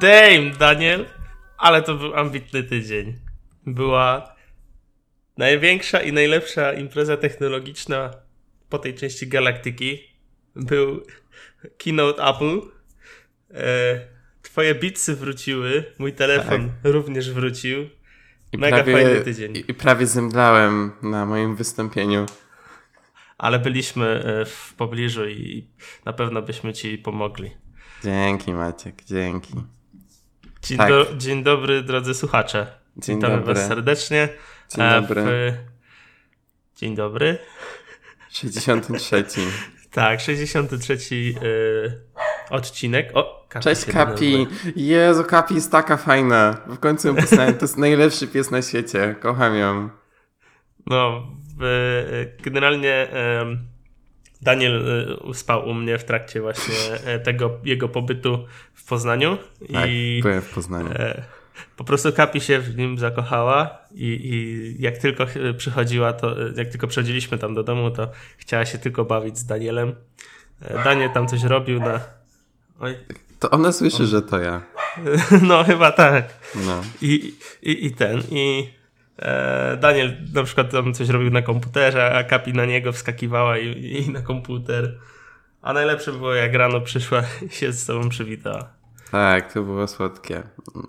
Damn, Daniel! Ale to był ambitny tydzień. Była największa i najlepsza impreza technologiczna po tej części galaktyki. Był keynote Apple. E, twoje bitsy wróciły, mój telefon tak. również wrócił. I Mega prawie, fajny tydzień. I, I prawie zemdlałem na moim wystąpieniu. Ale byliśmy e, w pobliżu i na pewno byśmy ci pomogli. Dzięki Maciek, dzięki. Dzień, tak. do, dzień dobry drodzy słuchacze. Dzień Witamy dobry. Was serdecznie. Dzień e, dobry. W... Dzień dobry. 63. tak, 63 y, odcinek. O, Kapi Cześć Kapi. Jezu, Kapi jest taka fajna. W końcu ją poznałem. To jest najlepszy pies na świecie. Kocham ją. No, generalnie Daniel y, spał u mnie w trakcie właśnie e, tego jego pobytu w Poznaniu. Tak, i byłem w Poznaniu. E, po prostu Kapi się w nim zakochała i, i jak tylko przychodziła, to jak tylko przychodziliśmy tam do domu, to chciała się tylko bawić z Danielem. E, Daniel tam coś robił na... Oj. To ona słyszy, że to ja. No, chyba tak. No. I, i, i ten, i E, Daniel na przykład tam coś robił na komputerze, a Kapi na niego wskakiwała i, i na komputer. A najlepsze było jak rano przyszła i się z tobą przywitała. Tak, to było słodkie.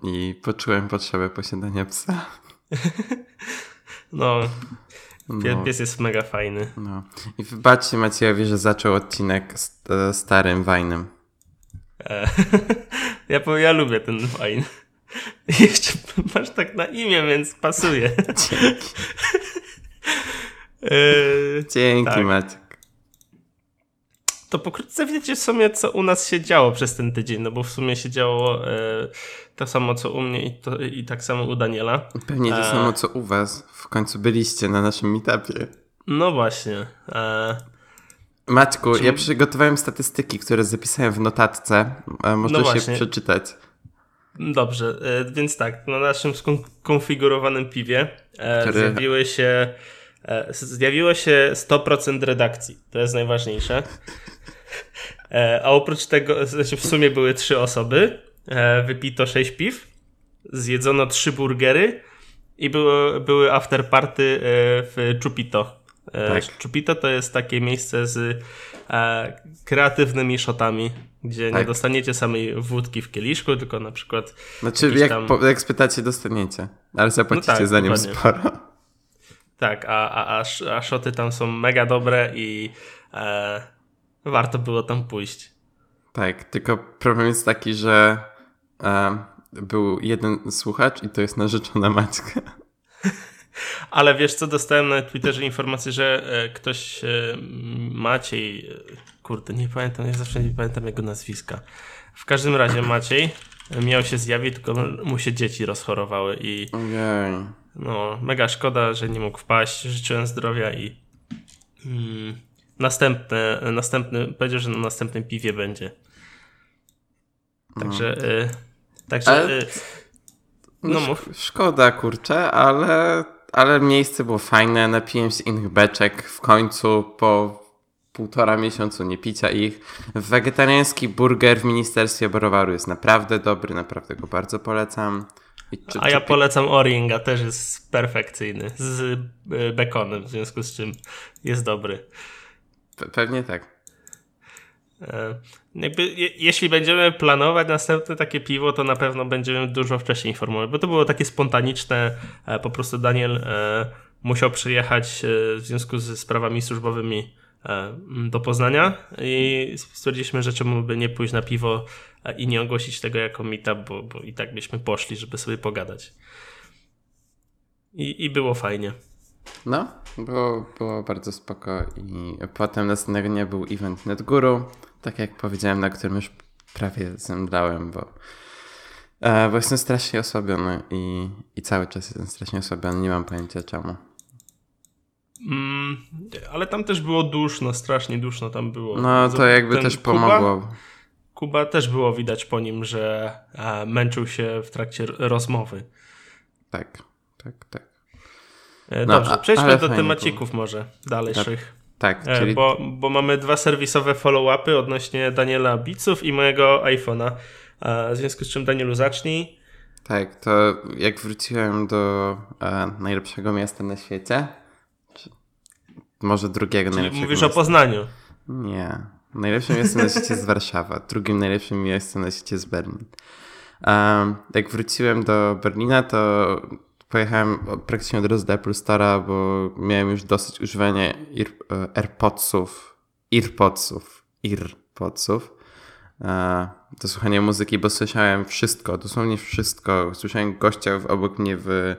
I poczułem potrzebę posiadania psa. no, no. Pies jest mega fajny. No. I wybaczcie Maciejowi, że zaczął odcinek z e, starym Wajnem. E, ja, ja lubię ten Wajn. Jeszcze masz tak na imię, więc pasuje. Dzięki. Yy, Dzięki, tak. Maciek. To pokrótce wiecie w sumie, co u nas się działo przez ten tydzień, no bo w sumie się działo e, to samo, co u mnie i, to, i tak samo u Daniela. Pewnie to e, samo, co u was. W końcu byliście na naszym meetupie. No właśnie. E, Maćku, Czy... ja przygotowałem statystyki, które zapisałem w notatce. Można no się przeczytać. Dobrze, e, więc tak, na naszym skonfigurowanym piwie e, zjawiły się e, zjawiło się 100% redakcji. To jest najważniejsze. A oprócz tego, znaczy w sumie były trzy osoby, wypito 6 piw, zjedzono trzy burgery i było, były afterparty w Chupito. Tak. Chupito to jest takie miejsce z kreatywnymi shotami gdzie tak. nie dostaniecie samej wódki w kieliszku, tylko na przykład. Znaczy, jak, tam... po, jak spytacie, dostaniecie, ale zapłacicie no tak, za nią sporo. Tak, a, a, a, a szoty tam są mega dobre i e, warto było tam pójść. Tak, tylko problem jest taki, że e, był jeden słuchacz i to jest narzeczona Maćka. Ale wiesz co, dostałem na Twitterze informację, że e, ktoś e, Maciej, e, kurde, nie pamiętam, ja zawsze nie pamiętam jego nazwiska. W każdym razie Maciej miał się zjawić, tylko mu się dzieci rozchorowały i no, mega szkoda, że nie mógł wpaść. Życzyłem zdrowia i mm, następne, następny, powiedział, że na następnym piwie będzie. Także, no. y, także Ale... y, no, no Szkoda, kurczę, ale ale miejsce było fajne, napiłem się innych beczek w końcu po półtora miesiącu nie picia ich. Wegetariański burger w Ministerstwie Browaru jest naprawdę dobry, naprawdę go bardzo polecam. Czy, A ja polecam Oringa, też jest perfekcyjny, z y, bekonem, w związku z czym jest dobry. Pe pewnie tak. E, jakby, je, jeśli będziemy planować następne takie piwo, to na pewno będziemy dużo wcześniej informować, bo to było takie spontaniczne. E, po prostu Daniel e, musiał przyjechać w związku ze sprawami służbowymi do Poznania i stwierdziliśmy, że czemu by nie pójść na piwo i nie ogłosić tego jako meetup, bo, bo i tak byśmy poszli, żeby sobie pogadać. I, i było fajnie. No, było, było bardzo spoko i potem następnego dnia był event NetGuru, tak jak powiedziałem, na którym już prawie zemdlałem, bo, e, bo jestem strasznie osłabiony i, i cały czas jestem strasznie osłabiony, nie mam pojęcia czemu. Mm, ale tam też było duszno, strasznie duszno tam było. No to jakby też pomogło. Kuba, Kuba, też było widać po nim, że e, męczył się w trakcie rozmowy. Tak, tak, tak. E, no, dobrze, przejdźmy do temacików było. może dalszych. Tak, tak czyli... bo, bo mamy dwa serwisowe follow-upy odnośnie Daniela Biców i mojego iPhone'a. w związku z czym Danielu zacznij. Tak, to jak wróciłem do e, najlepszego miasta na świecie, może drugiego Czyli najlepszego mówisz miasta. o Poznaniu. Nie. Najlepszym miastem na świecie jest Warszawa. Drugim najlepszym miastem na świecie jest Berlin. Um, jak wróciłem do Berlina, to pojechałem praktycznie od razu do Apple Store'a, bo miałem już dosyć używania Ear, e, AirPodsów, EarPodsów, EarPodsów e, do słuchania muzyki, bo słyszałem wszystko, dosłownie wszystko. Słyszałem gościa obok mnie w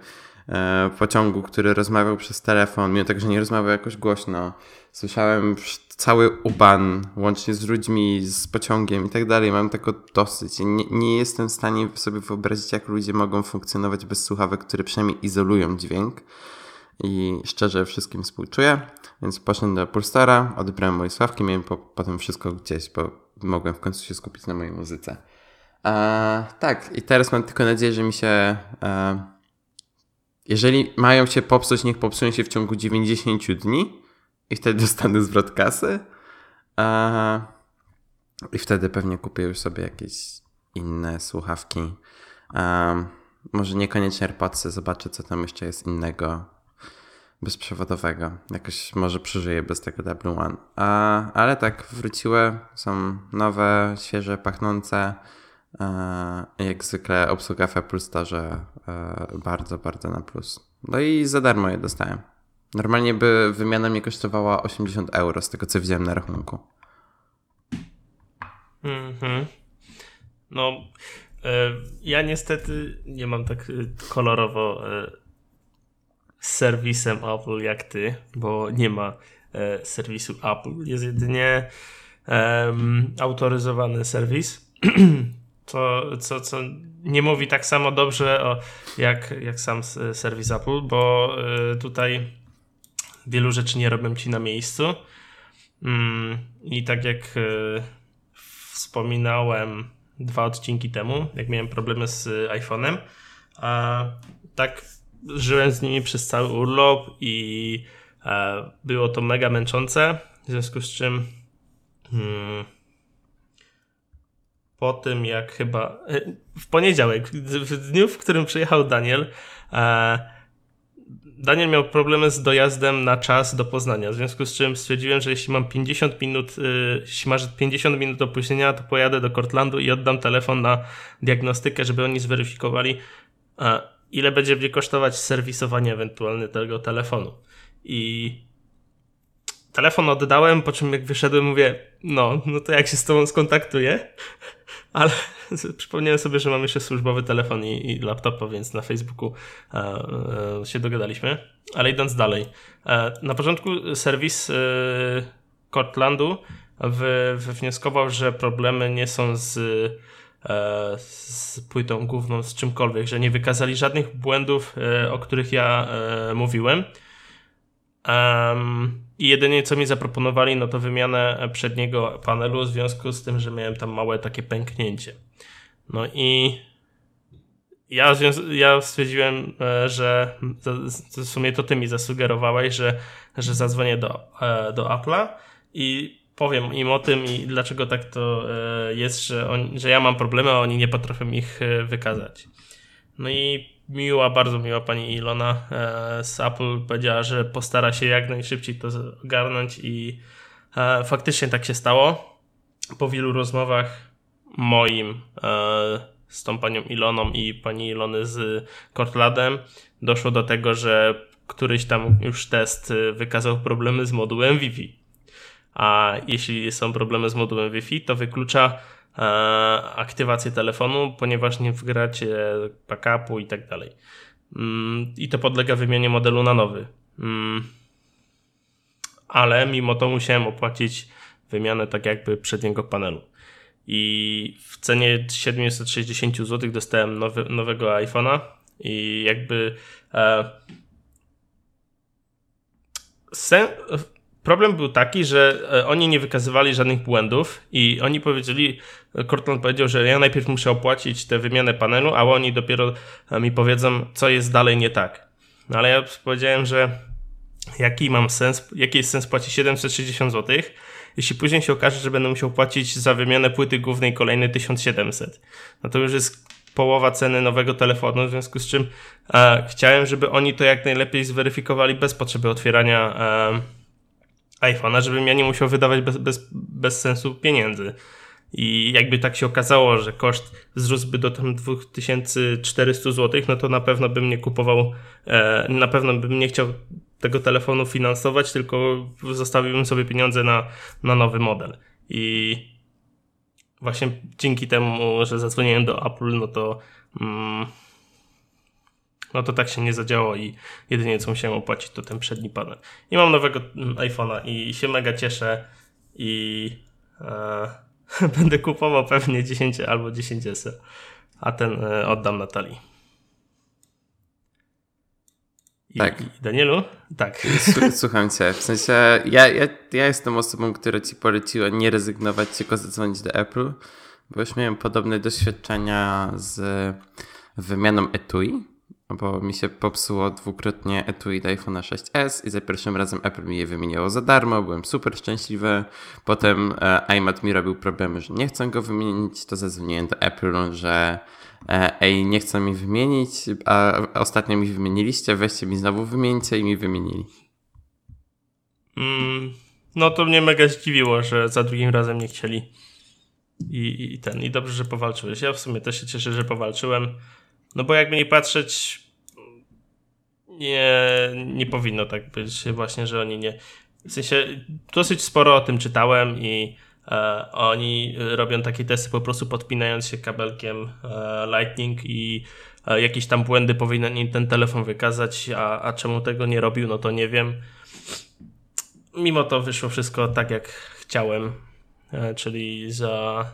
e, pociągu, który rozmawiał przez telefon, mimo tego, że nie rozmawiał jakoś głośno. Słyszałem cały uban, łącznie z ludźmi, z pociągiem i tak dalej. Mam tego dosyć. Nie, nie jestem w stanie sobie wyobrazić, jak ludzie mogą funkcjonować bez słuchawek, które przynajmniej izolują dźwięk. I szczerze wszystkim współczuję. Więc poszedłem do Pulstara, odebrałem moje sławki, miałem po, potem wszystko gdzieś, bo mogłem w końcu się skupić na mojej muzyce. E, tak, i teraz mam tylko nadzieję, że mi się. E, jeżeli mają się popsuć, niech popsują się w ciągu 90 dni i wtedy dostanę zwrot kasy. A, I wtedy pewnie kupię już sobie jakieś inne słuchawki. A, może niekoniecznie AirPodsy, zobaczę co tam jeszcze jest innego bezprzewodowego. Jakoś może przeżyję bez tego Double One. A, ale tak, wróciły, są nowe, świeże, pachnące. jak zwykle obsługa w Apple Store bardzo, bardzo na plus. No i za darmo je dostałem. Normalnie by wymiana mnie kosztowała 80 euro z tego, co widziałem na rachunku. Mhm. No, e, ja niestety nie mam tak e, kolorowo e, z serwisem Apple jak ty, bo nie ma serwisu Apple. Jest jedynie autoryzowany serwis. co, co, co nie mówi tak samo dobrze o, jak, jak sam serwis Apple, bo tutaj wielu rzeczy nie robią ci na miejscu. Mm, I tak jak e, wspominałem dwa odcinki temu, jak miałem problemy z iPhone'em, a tak żyłem z nimi przez cały urlop i e, było to mega męczące, w związku z czym hmm, po tym jak chyba e, w poniedziałek, w dniu, w którym przyjechał Daniel, Daniel miał problemy z dojazdem na czas do Poznania, w związku z czym stwierdziłem, że jeśli mam 50 minut, y, jeśli masz 50 minut opóźnienia, to pojadę do Cortlandu i oddam telefon na diagnostykę, żeby oni zweryfikowali, ile będzie mnie kosztować serwisowanie ewentualnie tego telefonu. I telefon oddałem, po czym jak wyszedłem, mówię, no, no to jak się z tobą skontaktuję? Ale przypomniałem sobie, że mam jeszcze służbowy telefon i, i laptopa, więc na Facebooku e, e, się dogadaliśmy. Ale idąc dalej. E, na początku serwis e, Cortlandu wywnioskował, że problemy nie są z, e, z płytą główną, z czymkolwiek, że nie wykazali żadnych błędów, e, o których ja mówiłem. Um, I jedynie co mi zaproponowali, no to wymianę przedniego panelu w związku z tym, że miałem tam małe takie pęknięcie. No i ja, ja stwierdziłem, e, że w sumie to ty mi zasugerowałeś, że, że zadzwonię do, e, do Apple'a i powiem im o tym i dlaczego tak to e, jest, że, on, że ja mam problemy, a oni nie potrafią ich wykazać. No i miła, bardzo miła pani Ilona e, z Apple powiedziała, że postara się jak najszybciej to ogarnąć i e, faktycznie tak się stało. Po wielu rozmowach moim e, z tą panią Iloną i pani Ilony z Cortladem doszło do tego, że któryś tam już test wykazał problemy z modułem Wi-Fi. A jeśli są problemy z modułem Wi-Fi, to wyklucza aktywację telefonu, ponieważ nie wgracie backupu i tak dalej. Mm, I to podlega wymianie modelu na nowy. Mm. Ale mimo to musiałem opłacić wymianę tak jakby przedniego panelu. I w cenie 760 zł dostałem nowy, nowego iPhone'a i jakby e, sen, Problem był taki, że e, oni nie wykazywali żadnych błędów i oni powiedzieli, Cortland powiedział, że ja najpierw muszę opłacić tę wymianę panelu, a oni dopiero e, mi powiedzą, co jest dalej nie tak. No ale ja powiedziałem, że jaki mam sens, jaki jest sens płacić 760 zł, jeśli później się okaże, że będę musiał płacić za wymianę płyty głównej kolejne 1700. No to już jest połowa ceny nowego telefonu, w związku z czym e, chciałem, żeby oni to jak najlepiej zweryfikowali bez potrzeby otwierania e, iPhone'a, żebym ja nie musiał wydawać bez, bez, bez sensu pieniędzy. I jakby tak się okazało, że koszt wzrósłby do tam 2400 zł, no to na pewno bym nie kupował, e, na pewno bym nie chciał tego telefonu finansować, tylko zostawiłbym sobie pieniądze na, na nowy model. I właśnie dzięki temu, że zadzwoniłem do Apple, no to mm, no to tak się nie zadziało i jedynie co musiałem opłacić to ten przedni panel. I mam nowego mm, iPhone'a i się mega cieszę i e, będę kupował pewnie 10 albo 10S, a ten e, oddam Natalii. I, tak. I Danielu? Tak. Słucham cię. W sensie, ja, ja, ja jestem osobą, która ci poleciła nie rezygnować, tylko zadzwonić do Apple, bo już miałem podobne doświadczenia z wymianą etui, bo mi się popsuło dwukrotnie etui do iPhone 6s i za pierwszym razem Apple mi je wymieniło za darmo, byłem super szczęśliwy. Potem e, iMac mi robił problemy, że nie chcę go wymienić, to zadzwoniłem do Apple, że E, ej, nie chcą mi wymienić, a ostatnio mi wymieniliście, weźcie mi znowu wymieńcie i mi wymienili. Mm, no to mnie mega zdziwiło, że za drugim razem nie chcieli. I, I ten, i dobrze, że powalczyłeś. Ja w sumie też się cieszę, że powalczyłem. No bo jakby nie patrzeć, nie, nie powinno tak być właśnie, że oni nie. W sensie dosyć sporo o tym czytałem i E, oni robią takie testy po prostu podpinając się kabelkiem e, Lightning i e, jakieś tam błędy powinien ten telefon wykazać, a, a czemu tego nie robił, no to nie wiem. Mimo to wyszło wszystko tak jak chciałem, czyli za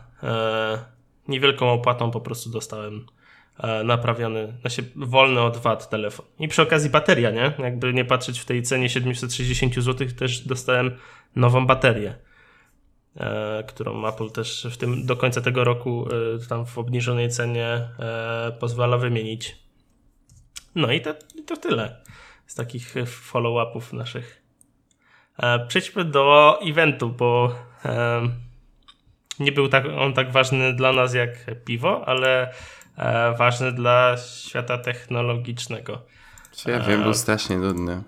niewielką opłatą po prostu dostałem naprawiony, znaczy wolny od wad telefon. I przy okazji bateria, nie? Jakby nie patrzeć w tej cenie 760 zł, też dostałem nową baterię. E, którą Apple też w tym do końca tego roku e, tam w obniżonej cenie e, pozwala wymienić. No i to, to tyle z takich follow-upów naszych. Przejdźmy do eventu, bo nie był tak, on tak ważny dla nas jak piwo, ale ważny dla świata technologicznego. Czy ja wiem, był strasznie nudny.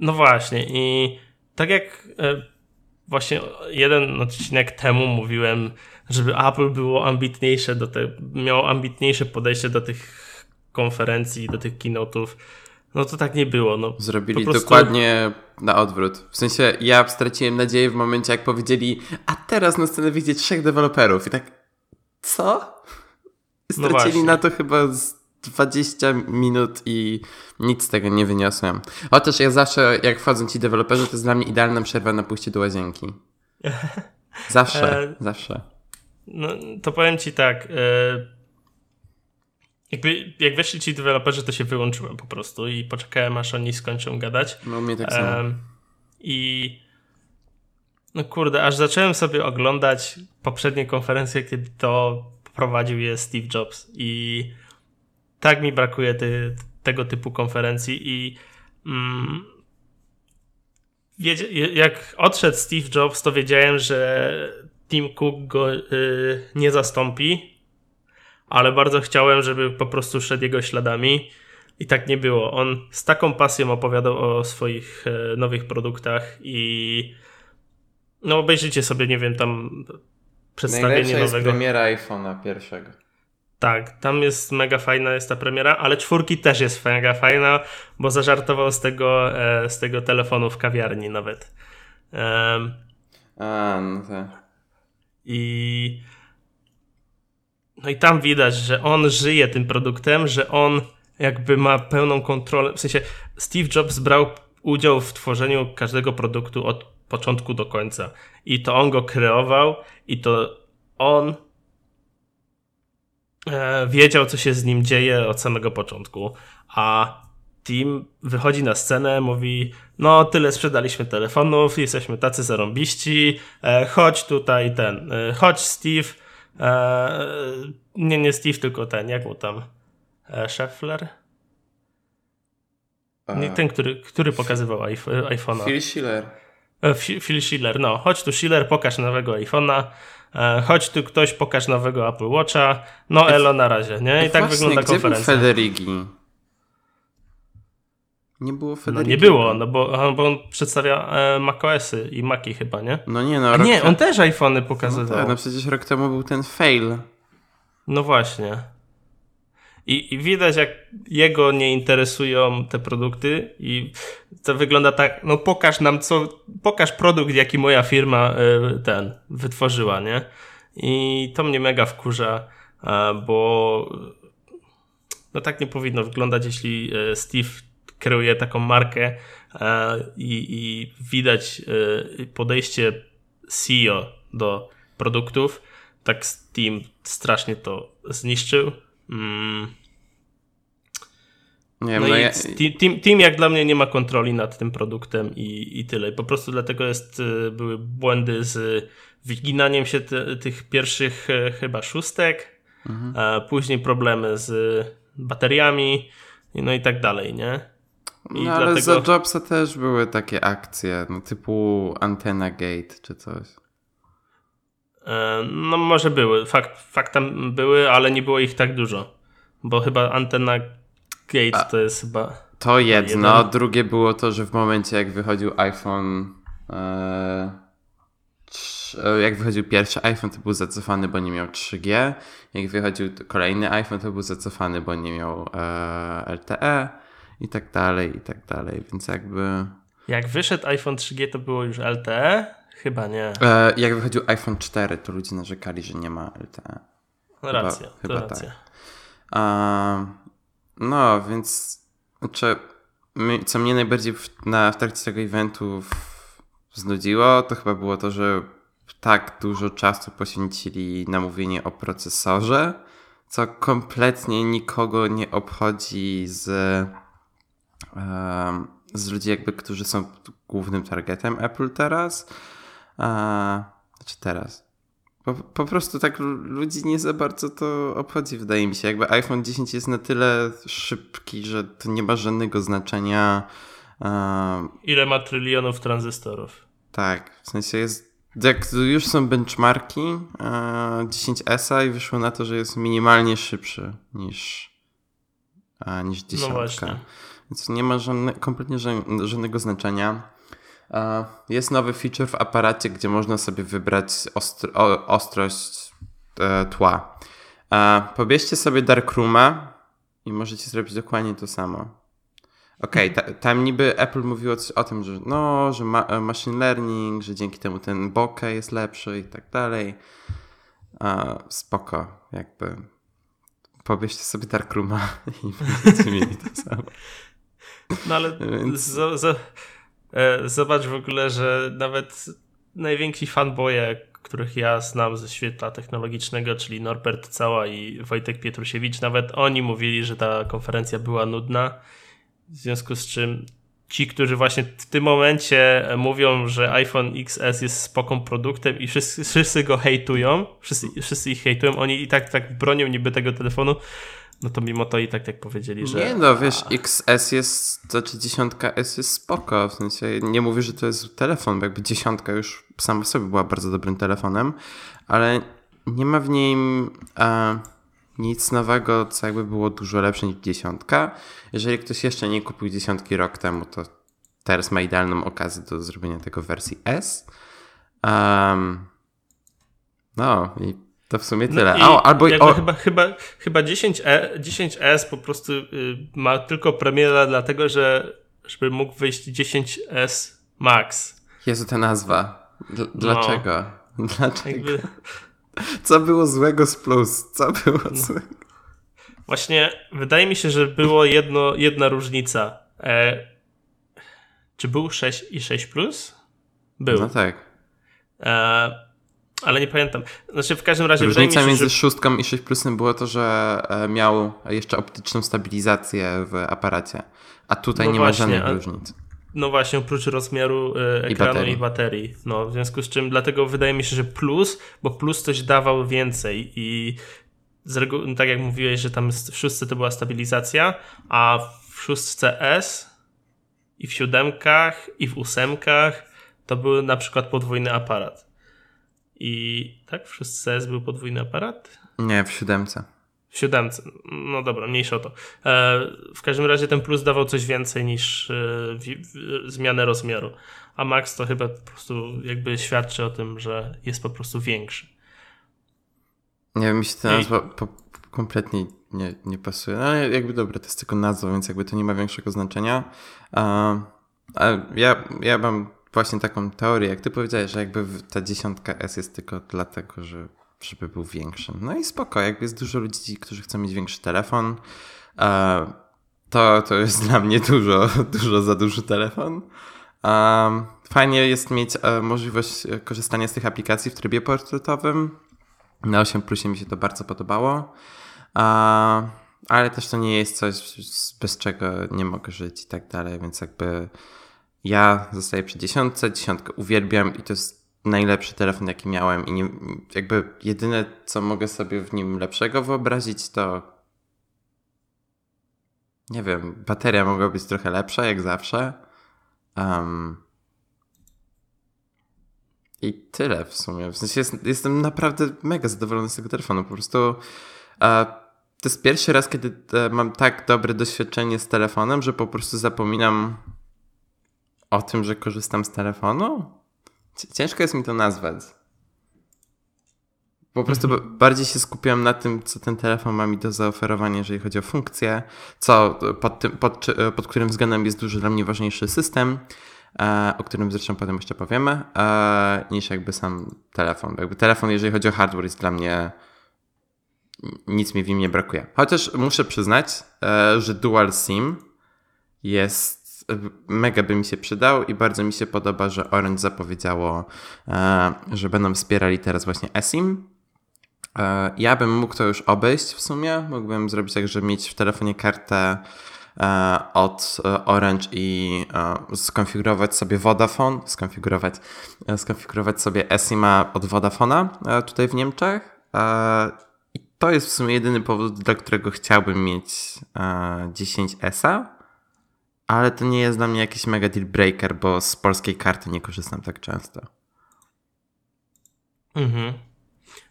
No właśnie i tak jak właśnie jeden odcinek temu mówiłem, żeby Apple było ambitniejsze do te, miało ambitniejsze podejście do tych konferencji, do tych keynote'ów. No to tak nie było. No, Zrobili prostu... dokładnie na odwrót. W sensie ja straciłem nadzieję w momencie, jak powiedzieli, a teraz na scenę wyjdzie trzech deweloperów. I tak, co? No Stracili no na to chyba z 20 minut i nic z tego nie wyniosłem. Chociaż ja zawsze, jak wchodzą ci deweloperzy, to jest dla mnie idealna przerwa na pójście do łazienki. Zawsze, e, zawsze. No, to powiem ci tak. E, jakby, jak weszli ci deweloperzy, to się wyłączyłem po prostu i poczekałem, aż oni skończą gadać. No, mnie tak samo. E, I no kurde, aż zacząłem sobie oglądać poprzednie konferencje, kiedy to prowadził je Steve Jobs i tak mi brakuje ty, tego typu konferencji i mm, wiedzie, jak odszedł Steve Jobs, to wiedziałem, że Tim Cook go y, nie zastąpi, ale bardzo chciałem, żeby po prostu szedł jego śladami. I tak nie było. On z taką pasją opowiadał o swoich e, nowych produktach i no obejrzyjcie sobie, nie wiem, tam przedstawienie Najlepsza nowego. jest premiera iPhone'a pierwszego. Tak, tam jest mega fajna jest ta premiera, ale czwórki też jest mega fajna, bo zażartował z tego, e, z tego telefonu w kawiarni nawet. Um, A, no tak. I no i tam widać, że on żyje tym produktem, że on jakby ma pełną kontrolę. W sensie Steve Jobs brał udział w tworzeniu każdego produktu od początku do końca. I to on go kreował, i to on E, wiedział, co się z nim dzieje od samego początku. A Tim wychodzi na scenę, mówi: No, tyle sprzedaliśmy telefonów, jesteśmy tacy zarąbiści, e, chodź tutaj ten, e, chodź Steve. Nie, nie Steve, tylko ten, jak mu tam? Scheffler? Nie ten, który, który pokazywał iPhone'a. Phil Schiller. E, Phil Schiller, no. Chodź tu Schiller, pokaż nowego iPhone'a. E, chodź tu ktoś, pokaż nowego Apple Watcha. No elo, na razie, nie? I tak Właśnie, wygląda gdzie konferencja. Był Federigi? Nie było Federigi. No nie było, no bo, bo on przedstawia e, macOSy i Maki chyba, nie? No nie, no. A nie, on też iPhony pokazywał. No, tak, no przecież rok temu był ten fail. No właśnie. I, I, widać, jak jego nie interesują te produkty, i to wygląda tak, no pokaż nam, co, pokaż produkt, jaki moja firma y, ten wytworzyła, nie? I to mnie mega wkurza, bo no tak nie powinno wyglądać, jeśli e, Steve kreuje taką markę i, i widać e, podejście CEO do produktów. Tak Steam strasznie to zniszczył. Mm. Nie wiem, no, no ja... team, team, jak dla mnie nie ma kontroli nad tym produktem i, i tyle. Po prostu dlatego jest, y, były błędy z wyginaniem się te, tych pierwszych e, chyba szóstek, mhm. a później problemy z bateriami, no i tak dalej, nie? I no ale dlatego... za Jobsa też były takie akcje, no typu Antenna Gate czy coś. E, no może były, fakt, faktem były, ale nie było ich tak dużo. Bo chyba antena Gate A, to jest chyba. To jedno. Jeden. Drugie było to, że w momencie jak wychodził iPhone. E, e jak wychodził pierwszy iPhone, to był zacofany, bo nie miał 3G. Jak wychodził kolejny iPhone, to był zacofany, bo nie miał e, LTE i tak dalej, i tak dalej. Więc jakby. Jak wyszedł iPhone 3G, to było już LTE? Chyba nie. E, jak wychodził iPhone 4, to ludzie narzekali, że nie ma LTE. Racja, chyba, chyba racja. Tak. A, no, więc znaczy, co mnie najbardziej w, na, w trakcie tego eventu w, znudziło, to chyba było to, że tak dużo czasu poświęcili na mówienie o procesorze, co kompletnie nikogo nie obchodzi z, um, z ludzi jakby, którzy są głównym targetem Apple teraz. A, znaczy teraz. Po, po prostu tak ludzi nie za bardzo to obchodzi, wydaje mi się. Jakby iPhone 10 jest na tyle szybki, że to nie ma żadnego znaczenia. Ile ma trylionów tranzystorów? Tak, w sensie jest. Jak już są benchmarki 10S i wyszło na to, że jest minimalnie szybszy niż, niż 10. No właśnie. Więc nie ma żadne, kompletnie żadnego znaczenia. Jest nowy feature w aparacie, gdzie można sobie wybrać ostro ostrość e, tła. Pobierzcie sobie Darkrooma i możecie zrobić dokładnie to samo. Okej, okay, tam niby Apple mówiło coś o tym, że no, że ma e, machine learning, że dzięki temu ten bokeh jest lepszy i tak dalej. spoko, jakby pobierzcie sobie Darkrooma i będziecie mieli to samo. No ale za, za, zobacz w ogóle, że nawet najwięksi fanboje, których ja znam ze świata technologicznego, czyli Norbert Cała i Wojtek Pietrusiewicz, nawet oni mówili, że ta konferencja była nudna. W związku z czym ci, którzy właśnie w tym momencie mówią, że iPhone XS jest spoką produktem i wszyscy, wszyscy go hejtują, wszyscy, wszyscy ich hejtują, oni i tak tak bronią niby tego telefonu, no to mimo to i tak jak powiedzieli, że... Nie no, wiesz, XS jest, znaczy dziesiątka S jest spoko, w sensie nie mówię, że to jest telefon, bo jakby dziesiątka już sama w sobie była bardzo dobrym telefonem, ale nie ma w nim e, nic nowego, co jakby było dużo lepsze niż dziesiątka. Jeżeli ktoś jeszcze nie kupił dziesiątki rok temu, to teraz ma idealną okazję do zrobienia tego w wersji S. Um, no i to w sumie no tyle. No albo o... chyba, chyba, chyba 10e, 10S po prostu y, ma tylko premierę dlatego, że żeby mógł wyjść 10S Max. Jezu, ta nazwa. D dlaczego? No. Dlaczego? Jakby... Co było złego z Plus? Co było no. złego? Właśnie wydaje mi się, że było jedno, jedna różnica. E, czy był 6 i 6 Plus? Był. No tak. E, ale nie pamiętam. Znaczy w każdym razie Różnica się, między że... szóstką i 6 plusem było to, że e, miał jeszcze optyczną stabilizację w aparacie, a tutaj no nie właśnie, ma żadnych a... różnic. No właśnie, oprócz rozmiaru e, ekranu i baterii. i baterii. No, w związku z czym dlatego wydaje mi się, że plus, bo plus coś dawał więcej i z reguły, no tak jak mówiłeś, że tam w szóstce to była stabilizacja, a w szóstce S i w siódemkach, i w ósemkach to był na przykład podwójny aparat. I tak, w szóstce był podwójny aparat? Nie, w siódemce. W siódemce. No dobra, mniejsza o to. E, w każdym razie ten plus dawał coś więcej niż e, zmianę rozmiaru. A Max to chyba po prostu jakby świadczy o tym, że jest po prostu większy. Nie wiem, mi się ta nazwa po, kompletnie nie, nie pasuje. No jakby dobra, to jest tylko nazwa, więc jakby to nie ma większego znaczenia. A ja, ja mam właśnie taką teorię, jak ty powiedziałeś, że jakby ta dziesiątka S jest tylko dlatego, że żeby był większy. No i spoko, jakby jest dużo ludzi, którzy chcą mieć większy telefon. To, to jest dla mnie dużo, dużo za duży telefon. Fajnie jest mieć e, możliwość korzystania z tych aplikacji w trybie portretowym. Na 8 Plusie mi się to bardzo podobało. Ale też to nie jest coś, bez czego nie mogę żyć i tak dalej, więc jakby ja zostaję przy dziesiątce, dziesiątkę uwielbiam i to jest najlepszy telefon, jaki miałem i nie, jakby jedyne, co mogę sobie w nim lepszego wyobrazić, to nie wiem, bateria mogła być trochę lepsza, jak zawsze. Um, I tyle w sumie. W sensie jest, jestem naprawdę mega zadowolony z tego telefonu. Po prostu e, to jest pierwszy raz, kiedy e, mam tak dobre doświadczenie z telefonem, że po prostu zapominam o tym, że korzystam z telefonu? Ciężko jest mi to nazwać. Po prostu mhm. bardziej się skupiłem na tym, co ten telefon ma mi do zaoferowania, jeżeli chodzi o funkcje, co pod, tym, pod, pod którym względem jest dużo dla mnie ważniejszy system, e, o którym zresztą potem jeszcze powiemy, e, niż jakby sam telefon. Jakby telefon, jeżeli chodzi o hardware, jest dla mnie nic mi w nim nie brakuje. Chociaż muszę przyznać, e, że Dual SIM jest mega by mi się przydał i bardzo mi się podoba, że Orange zapowiedziało, e, że będą wspierali teraz właśnie eSIM. E, ja bym mógł to już obejść w sumie. Mógłbym zrobić tak, że mieć w telefonie kartę e, od Orange i skonfigurować sobie Vodafone, skonfigurować, skonfigurować sobie eSIMa od Vodafone'a tutaj w Niemczech. I to jest w sumie jedyny powód, dla którego chciałbym mieć 10S-a ale to nie jest dla mnie jakiś mega deal breaker, bo z polskiej karty nie korzystam tak często. Mhm.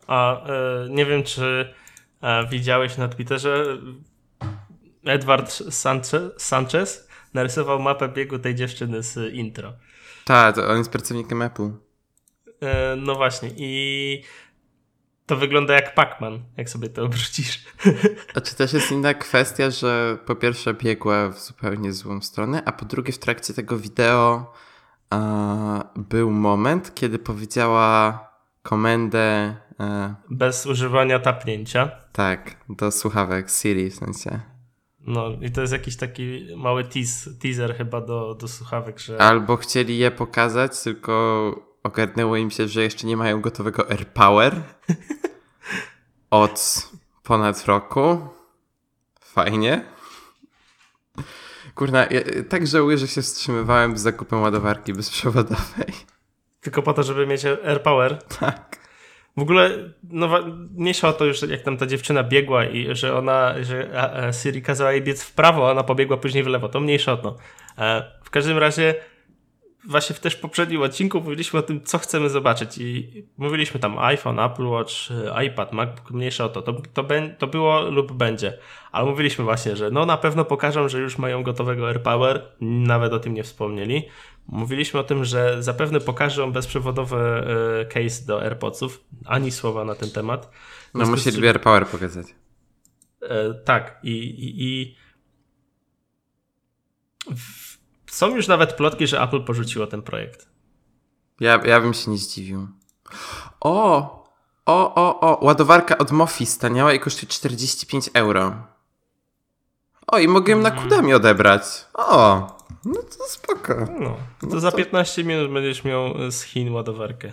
A e, nie wiem, czy e, widziałeś na Twitterze Edward Sanchez, Sanchez narysował mapę biegu tej dziewczyny z intro. Tak, on jest pracownikiem Apple. E, no właśnie i to wygląda jak Pac-Man, jak sobie to obrócisz. A czy też jest inna kwestia, że po pierwsze biegła w zupełnie złą stronę, a po drugie w trakcie tego wideo był moment, kiedy powiedziała komendę. Bez używania tapnięcia. Tak, do słuchawek Siri w sensie. No i to jest jakiś taki mały teas, teaser chyba do, do słuchawek, że... Albo chcieli je pokazać, tylko ogarnęło im się, że jeszcze nie mają gotowego AirPower od ponad roku. Fajnie. Kurna, ja tak żałuję, że się wstrzymywałem z zakupem ładowarki bezprzewodowej. Tylko po to, żeby mieć AirPower? Tak. W ogóle, no, mniejsza o to już, jak tam ta dziewczyna biegła i że ona, że Siri kazała jej biec w prawo, a ona pobiegła później w lewo. To mniejsza o to. E, w każdym razie właśnie w też poprzednim odcinku mówiliśmy o tym, co chcemy zobaczyć i mówiliśmy tam iPhone, Apple Watch, iPad, MacBook, mniejsza o to. To, to, be, to było lub będzie. Ale mówiliśmy właśnie, że no na pewno pokażą, że już mają gotowego AirPower, nawet o tym nie wspomnieli. Mówiliśmy o tym, że zapewne pokażą bezprzewodowy e, case do AirPodsów. Ani słowa na ten temat. No musieliby AirPower pokazać. E, tak i, i, i w, są już nawet plotki, że Apple porzuciło ten projekt. Ja, ja bym się nie zdziwił. O! O, o, o! Ładowarka od Mofi staniała i kosztuje 45 euro. O, i mogłem na mm. Kudami odebrać. O! No to spoko. No, to, no za 15 minut będziesz miał z Chin ładowarkę.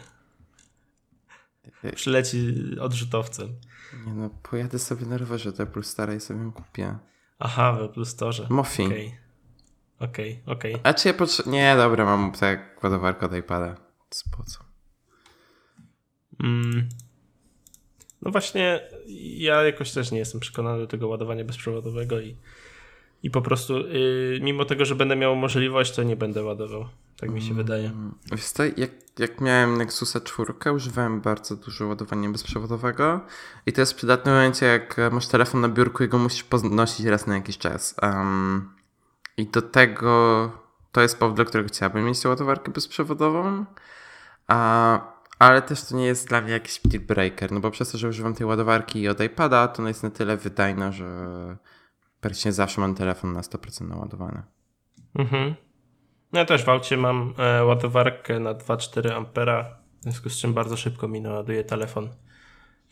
Przyleci odrzutowcem. Nie no, pojadę sobie na rowerze do Apple Stara i sobie ją kupię. Aha, w Apple Store. Mofi. Okay. Okej, okay, okej. Okay. A czy ja potrzebuję... Nie, dobra, mam tak ładowarkę od iPada. Po co? Mm. No właśnie, ja jakoś też nie jestem przekonany do tego ładowania bezprzewodowego i i po prostu yy, mimo tego, że będę miał możliwość, to nie będę ładował. Tak mi się mm, wydaje. Wiesz co, jak, jak miałem Nexusa 4, używałem bardzo dużo ładowania bezprzewodowego i to jest przydatne w momencie, jak masz telefon na biurku i go musisz podnosić raz na jakiś czas. Um, I do tego to jest powód, dla którego chciałbym mieć ładowarkę bezprzewodową. A, ale też to nie jest dla mnie jakiś deal breaker, no bo przez to, że używam tej ładowarki od iPada, to ona jest na tyle wydajna, że praktycznie zawsze mam telefon na 100% naładowany. Mhm. No ja też w aucie mam e, ładowarkę na 2,4 ampera, w związku z czym bardzo szybko mi naładuje telefon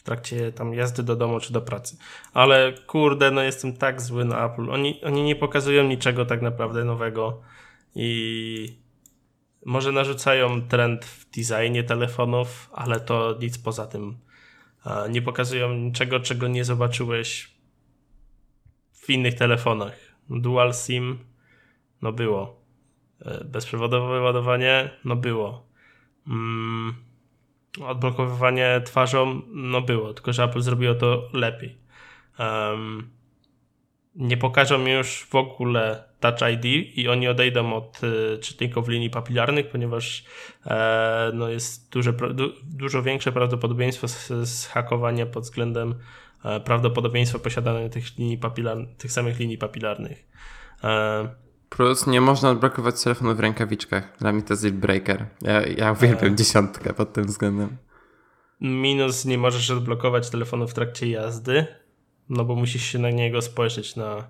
w trakcie tam jazdy do domu czy do pracy. Ale kurde, no jestem tak zły na Apple. Oni, oni nie pokazują niczego tak naprawdę nowego i może narzucają trend w designie telefonów, ale to nic poza tym. Nie pokazują niczego, czego nie zobaczyłeś w innych telefonach. Dual SIM, no było. E, bezprzewodowe ładowanie, no było. Mm, odblokowywanie twarzą, no było, tylko że Apple zrobiło to lepiej. Um, nie pokażą już w ogóle Touch ID i oni odejdą od y, czytników linii papilarnych, ponieważ e, no jest duże, du, dużo większe prawdopodobieństwo zhakowania pod względem e, prawdopodobieństwa posiadania tych, linii papilar, tych samych linii papilarnych. E, Plus nie można odblokować telefonu w rękawiczkach. Dla mnie to jest breaker. Ja, ja uwielbiam e. dziesiątkę pod tym względem. Minus nie możesz odblokować telefonu w trakcie jazdy, no bo musisz się na niego spojrzeć na,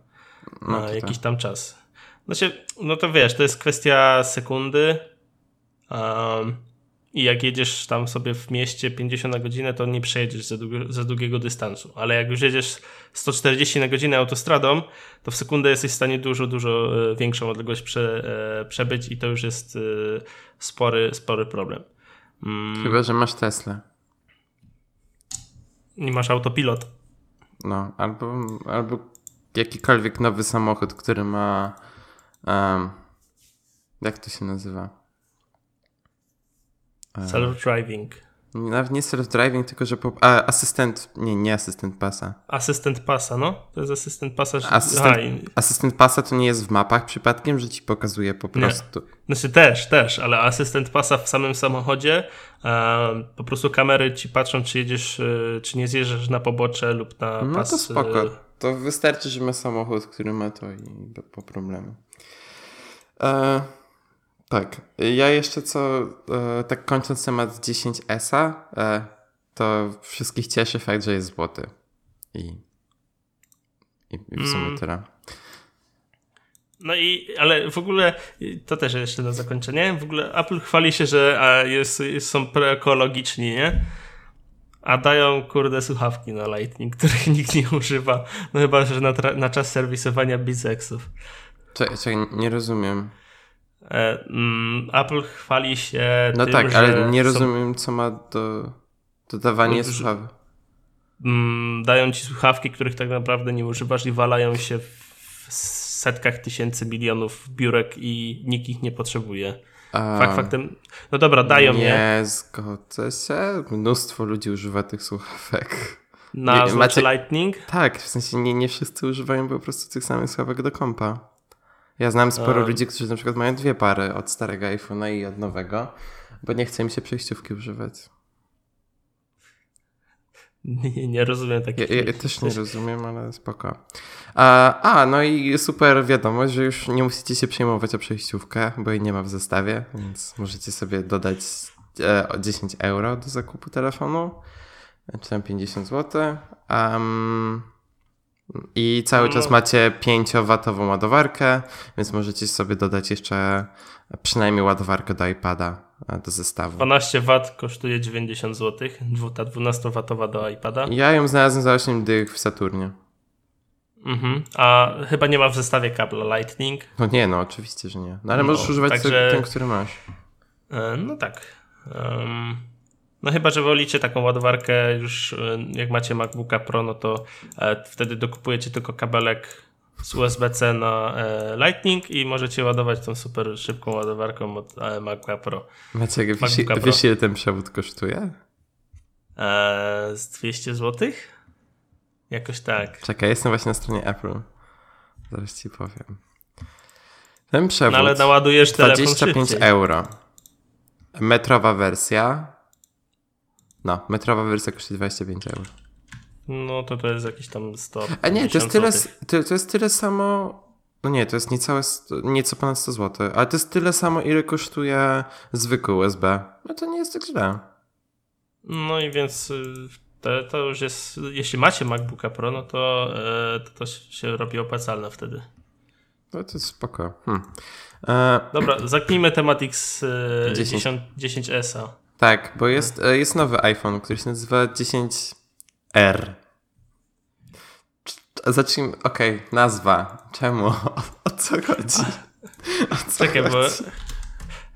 no na jakiś tak. tam czas. Znaczy, no to wiesz, to jest kwestia sekundy. Um, I jak jedziesz tam sobie w mieście 50 na godzinę, to nie przejedziesz za, długo, za długiego dystansu. Ale jak już jedziesz 140 na godzinę autostradą, to w sekundę jesteś w stanie dużo, dużo e, większą odległość prze, e, przebyć i to już jest e, spory, spory problem. Mm. Chyba, że masz Tesla. Nie masz autopilot. No, albo, albo jakikolwiek nowy samochód, który ma Um, jak to się nazywa? Self-driving. Nawet nie self-driving, tylko że po, a, asystent, nie, nie asystent pasa. Asystent pasa, no. To jest asystent pasa. Że... Asystent, asystent pasa to nie jest w mapach przypadkiem, że ci pokazuje po prostu. Nie. Znaczy też, też, ale asystent pasa w samym samochodzie e, po prostu kamery ci patrzą, czy jedziesz, e, czy nie zjeżdżasz na pobocze lub na no pas. No to spoko. E, to wystarczy, że ma samochód, który ma to i po problemu. E, tak. Ja jeszcze co, e, tak kończąc temat 10S-a, e, to wszystkich cieszy fakt, że jest złoty. I, i, i w sumie mm. tyle. No i, ale w ogóle, to też jeszcze na zakończenie, w ogóle Apple chwali się, że jest, są preekologiczni, nie? A dają, kurde, słuchawki na Lightning, których nikt nie używa, no chyba, że na, na czas serwisowania Bizexów. Czekaj, czekaj, nie rozumiem. E, mm, Apple chwali się. No tym, tak, ale nie rozumiem, co ma do dodawanie słuchawek. Mm, dają ci słuchawki, których tak naprawdę nie używasz i walają się w setkach tysięcy milionów biurek i nikt ich nie potrzebuje. A, Fakt faktem. No dobra, dają nie je. Nie zgodzę się. Mnóstwo ludzi używa tych słuchawek. Na nie, macie... Lightning? Tak, w sensie nie, nie wszyscy używają po prostu tych samych słuchawek do kompa. Ja znam sporo ludzi, którzy na przykład mają dwie pary od starego iPhone'a i od nowego, bo nie chce mi się przejściówki używać. Nie, nie rozumiem takiego. Ja, ja, też nie rozumiem, ale spoko. A, a, no i super wiadomość, że już nie musicie się przejmować o przejściówkę, bo jej nie ma w zestawie, więc możecie sobie dodać e, 10 euro do zakupu telefonu, czy tam 50 zł. Um, i cały czas no. macie 5-watową ładowarkę, więc możecie sobie dodać jeszcze przynajmniej ładowarkę do iPada e, do zestawu. 12 W kosztuje 90 zł, ta 12W do iPada. Ja ją znalazłem za 8 dych w Saturnie. Mhm. A chyba nie ma w zestawie kabla Lightning. No nie, no oczywiście, że nie. No ale no, możesz używać także... ten, który masz. E, no tak. Um, no chyba, że wolicie taką ładowarkę już e, jak macie MacBooka Pro, no to e, wtedy dokupujecie tylko kabelek z USB-C na e, Lightning i możecie ładować tą super szybką ładowarką od MacBooka Pro. Maciek, wiesz, wiesz ile ten przewód kosztuje? z 200 zł? Jakoś tak. Czekaj, jestem właśnie na stronie Apple. Zaraz ci powiem. Ten przewód. No ale naładujesz telefon 25 szybciej. euro. Metrowa wersja. No, metrowa wersja kosztuje 25 euro. No to to jest jakieś tam 100. A nie, to jest tyle, to, to jest tyle samo. No nie, to jest niecałe, nieco ponad 100 zł, ale to jest tyle samo, ile kosztuje zwykły USB. No to nie jest tak źle. No i więc y, to, to już jest, jeśli macie MacBooka Pro, no to, e, to, to się robi opłacalne wtedy. No to jest spoko. Hmm. E... Dobra, zaknijmy temat X10, 10. s Tak, bo jest, e, jest nowy iPhone, który się nazywa 10R. Zacznijmy, okej, okay, nazwa. Czemu? O, o co chodzi? O co Czekaj, chodzi? bo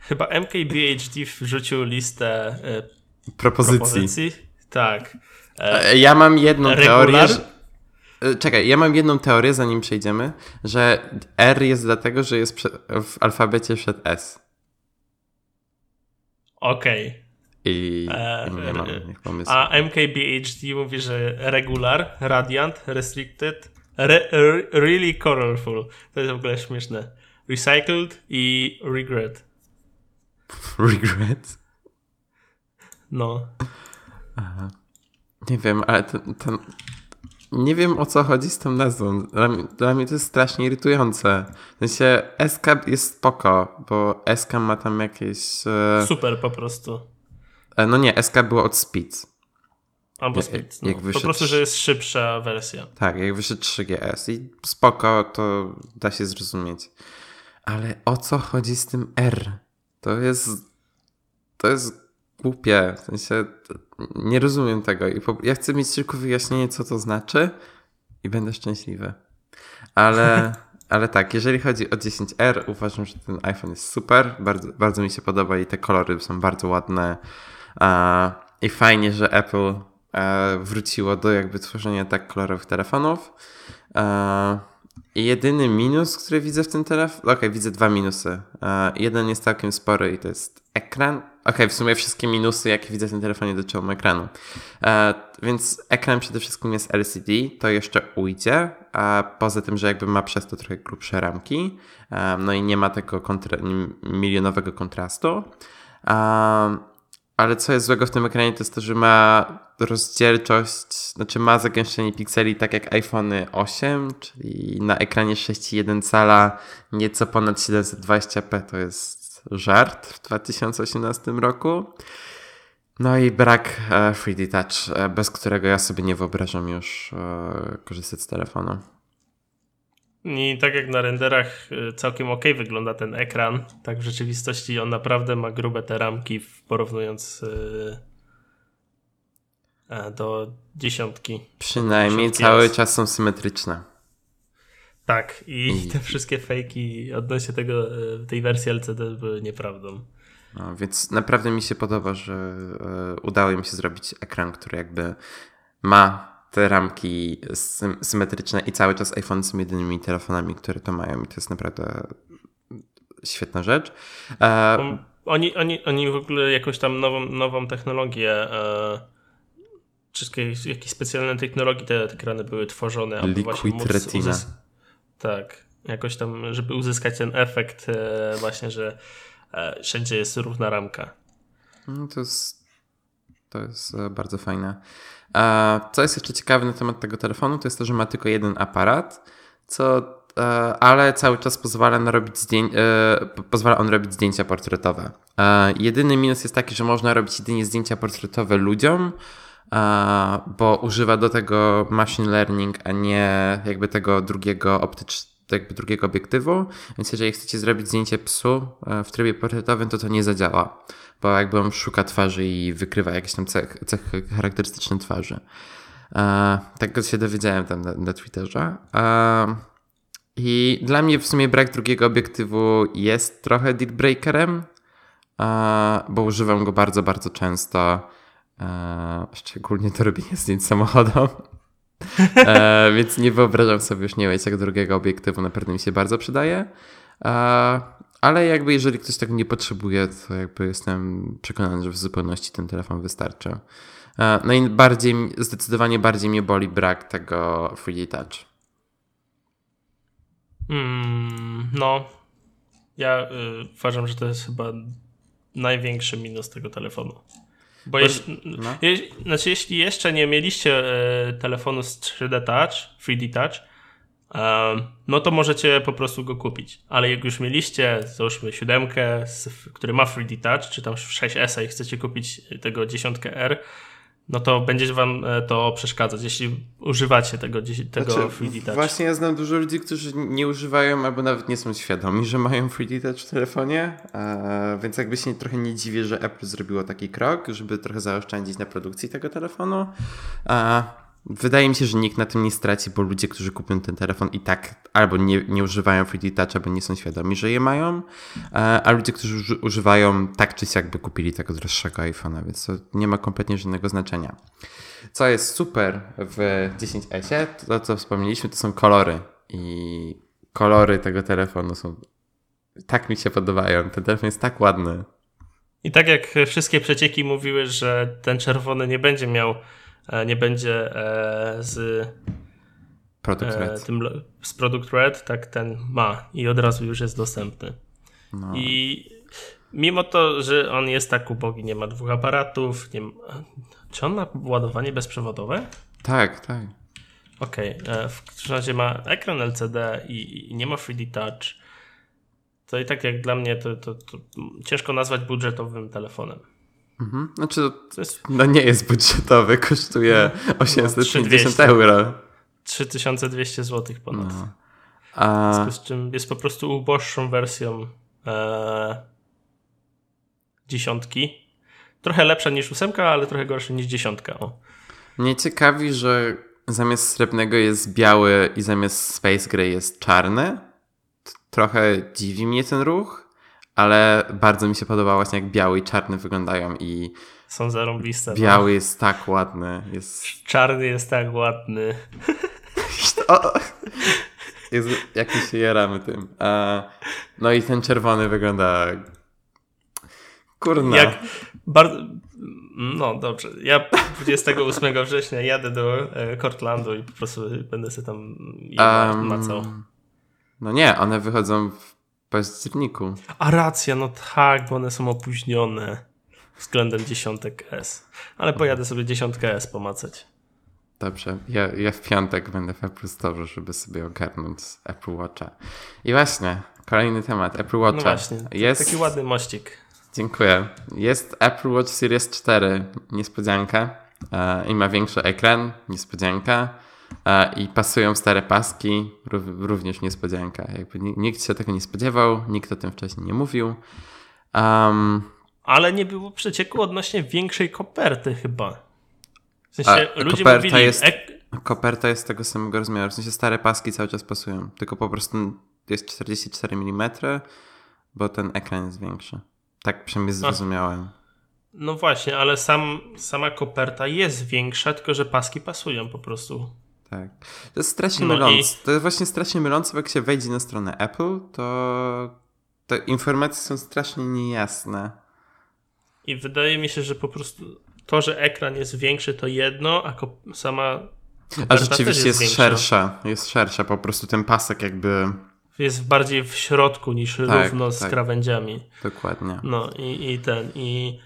chyba MKBHD wrzucił listę e, propozycji. propozycji. Tak. E, ja mam jedną regular? teorię. Że... E, czekaj, ja mam jedną teorię, zanim przejdziemy, że R jest dlatego, że jest w alfabecie przed S. Okej. Okay. I e, nie mam pomysłu. A MKBHD mówi, że regular, radiant, restricted, re, re, really colorful. To jest w ogóle śmieszne. Recycled i regret. Regret? No. Aha. Nie wiem, ale to, to, nie wiem o co chodzi z tą nazwą. Dla, dla, mnie to jest strasznie irytujące. W sensie SK jest spoko, bo SK ma tam jakieś... E... Super po prostu. E, no nie, SK było od Speed. Albo Speed. No. Wyszedł... Po prostu, że jest szybsza wersja. Tak, jak wyszedł 3GS i spoko, to da się zrozumieć. Ale o co chodzi z tym R? To jest... To jest głupie. W sensie nie rozumiem tego. I po, ja chcę mieć tylko wyjaśnienie, co to znaczy i będę szczęśliwy. Ale, ale tak, jeżeli chodzi o 10R, uważam, że ten iPhone jest super. Bardzo, bardzo mi się podoba i te kolory są bardzo ładne. I fajnie, że Apple e, wróciło do jakby tworzenia tak kolorowych telefonów. I jedyny minus, który widzę w tym telefonie, okej, okay, widzę dwa minusy. Jeden jest całkiem spory i to jest ekran okay, w sumie wszystkie minusy, jakie widzę w tym telefonie dotyczą ekranu. E, więc ekran przede wszystkim jest LCD, to jeszcze ujdzie, a poza tym, że jakby ma przez to trochę grubsze ramki, e, no i nie ma tego kontra milionowego kontrastu. E, ale co jest złego w tym ekranie, to jest to, że ma rozdzielczość, znaczy ma zagęszczenie pikseli tak jak iPhone 8, czyli na ekranie 6,1 cala nieco ponad 720p to jest żart w 2018 roku. No i brak 3D e, Touch, e, bez którego ja sobie nie wyobrażam już e, korzystać z telefonu. I tak jak na renderach całkiem ok wygląda ten ekran, tak w rzeczywistości on naprawdę ma grube te ramki porównując do dziesiątki. Przynajmniej cały czas są symetryczne. Tak, i, I, te wszystkie fejki odnośnie tego, e, tej wersji LCD były nieprawdą. No, więc naprawdę mi się podoba, że e, udało im się zrobić ekran, który jakby ma te ramki symetryczne i cały czas iPhone są jedynymi telefonami, które to mają i to jest naprawdę świetna rzecz. E... Oni, oni, oni w ogóle jakąś tam nową, nową technologię e... Wszystkie jakieś specjalne technologie te ekrany były tworzone. Liquid Retina. Tak, jakoś tam, żeby uzyskać ten efekt e, właśnie, że e, wszędzie jest równa ramka. No to jest, to jest e, bardzo fajne. Co jest jeszcze ciekawe na temat tego telefonu, to jest to, że ma tylko jeden aparat, co ale cały czas pozwala, on robić zdję- pozwala on robić zdjęcia portretowe. Jedyny minus jest taki, że można robić jedynie zdjęcia portretowe ludziom, bo używa do tego machine learning, a nie jakby tego drugiego optycznego jakby drugiego obiektywu, więc jeżeli chcecie zrobić zdjęcie psu e, w trybie portretowym, to to nie zadziała, bo jakby on szuka twarzy i wykrywa jakieś tam cechy, cechy charakterystyczne twarzy. E, się dowiedziałem tam na, na Twitterze. E, I dla mnie w sumie brak drugiego obiektywu jest trochę deal breakerem, e, bo używam go bardzo, bardzo często E, szczególnie to robienie zdjęć samochodom. E, więc nie wyobrażam sobie już nie mieć jak drugiego obiektywu, naprawdę mi się bardzo przydaje. E, ale jakby jeżeli ktoś tego nie potrzebuje, to jakby jestem przekonany, że w zupełności ten telefon wystarczy. E, no i bardziej, zdecydowanie bardziej mnie boli brak tego 3D Touch. Mm, no, ja y, uważam, że to jest chyba największy minus tego telefonu. Bo jeśli, no. je, znaczy, jeśli jeszcze nie mieliście y, telefonu z 3D Touch, 3D Touch, no to możecie po prostu go kupić. Ale jak już mieliście, załóżmy siódemkę, który ma 3D Touch, czy tam 6S i chcecie kupić tego 10R, no to będzie wam e, to przeszkadzać, jeśli używacie tego, tego znaczy, 3D Touch. Właśnie ja znam dużo ludzi, którzy nie używają albo nawet nie są świadomi, że mają 3D Touch w telefonie, więc jakby się trochę nie dziwię, że Apple zrobiło taki krok, żeby trochę zaoszczędzić na produkcji tego telefonu. Wydaje mi się, że nikt na tym nie straci, bo ludzie, którzy kupią ten telefon i tak albo nie, nie używają 3D Touch, albo nie są świadomi, że je mają, e, a ludzie, którzy używają tak czy siak by kupili tego droższego iPhone'a, więc to nie ma kompletnie żadnego znaczenia. Co jest super w 10S, to co wspomnieliśmy, to są kolory i kolory tego telefonu są tak mi się podobają. Ten telefon jest tak ładny. I tak jak wszystkie przecieki mówiły, że ten czerwony nie będzie miał nie będzie e, z Product e, Red. Tym, z Product Red, tak ten ma i od razu już jest dostępny. No. I mimo to, że on jest tak ubogi, nie ma dwóch aparatów, nie ma... czy on ma ładowanie bezprzewodowe? Tak, tak. Okej, okay. w każdym razie ma ekran LCD i, i, nie ma 3D Touch. To i tak jak dla mnie to, to, to ciężko nazwać budżetowym telefonem. Mhm. Znaczy, to jest... no nie jest budżetowy, kosztuje 850 no, euro. 3200 zł ponad. No. A... W związku z czym jest po prostu uboższą wersją e... dziesiątki. Trochę lepsza niż ósemka, ale trochę gorsza niż dziesiątka. O. Mnie ciekawi, że zamiast srebrnego jest biały i zamiast Space Gray jest czarny. Trochę dziwi mnie ten ruch ale bardzo mi się podobało właśnie jak biały i czarny wyglądają i są zarąbiste. No. Biały no. jest tak ładny. Jest... Czarny jest tak ładny. Jest, jak mi się jaramy tym. no i ten czerwony wygląda kurna. Jak bardzo... No dobrze. Ja 28 września jadę do e, Cortlandu i po prostu będę sobie tam um, macał. No nie, one wychodzą w październiku. A racja, no tak, bo one są opóźnione względem dziesiątek S. Ale pojadę sobie dziesiątkę S pomacać. Dobrze, ja, ja w piątek będę w Apple Store, żeby sobie ogarnąć Apple Watcha. I właśnie, kolejny temat, Apple Watcha. No właśnie, jest... taki ładny mościk. Dziękuję. Jest Apple Watch Series 4, niespodzianka. E, I ma większy ekran, niespodzianka i pasują stare paski, również niespodzianka. Jakby nikt się tego nie spodziewał, nikt o tym wcześniej nie mówił. Um, Ale nie było przecieku odnośnie większej koperty chyba. W sensie ludzie koperta mówili... Jest, koperta jest tego samego rozmiaru, w sensie stare paski cały czas pasują, tylko po prostu jest 44 mm, bo ten ekran jest większy. Tak przynajmniej zrozumiałem. No właśnie, ale sam, sama koperta jest większa, tylko że paski pasują po prostu. Tak. To jest strasznie no mylące. I... To jest właśnie strasznie mylące, bo jak się wejdzie na stronę Apple, to te informacje są strasznie niejasne. I wydaje mi się, że po prostu to, że ekran jest większy, to jedno, a sama. A rzeczywiście jest, jest szersza. Jest szersza, po prostu ten pasek jakby. Jest bardziej w środku niż tak, równo z tak. krawędziami. Dokładnie. No i, i ten. I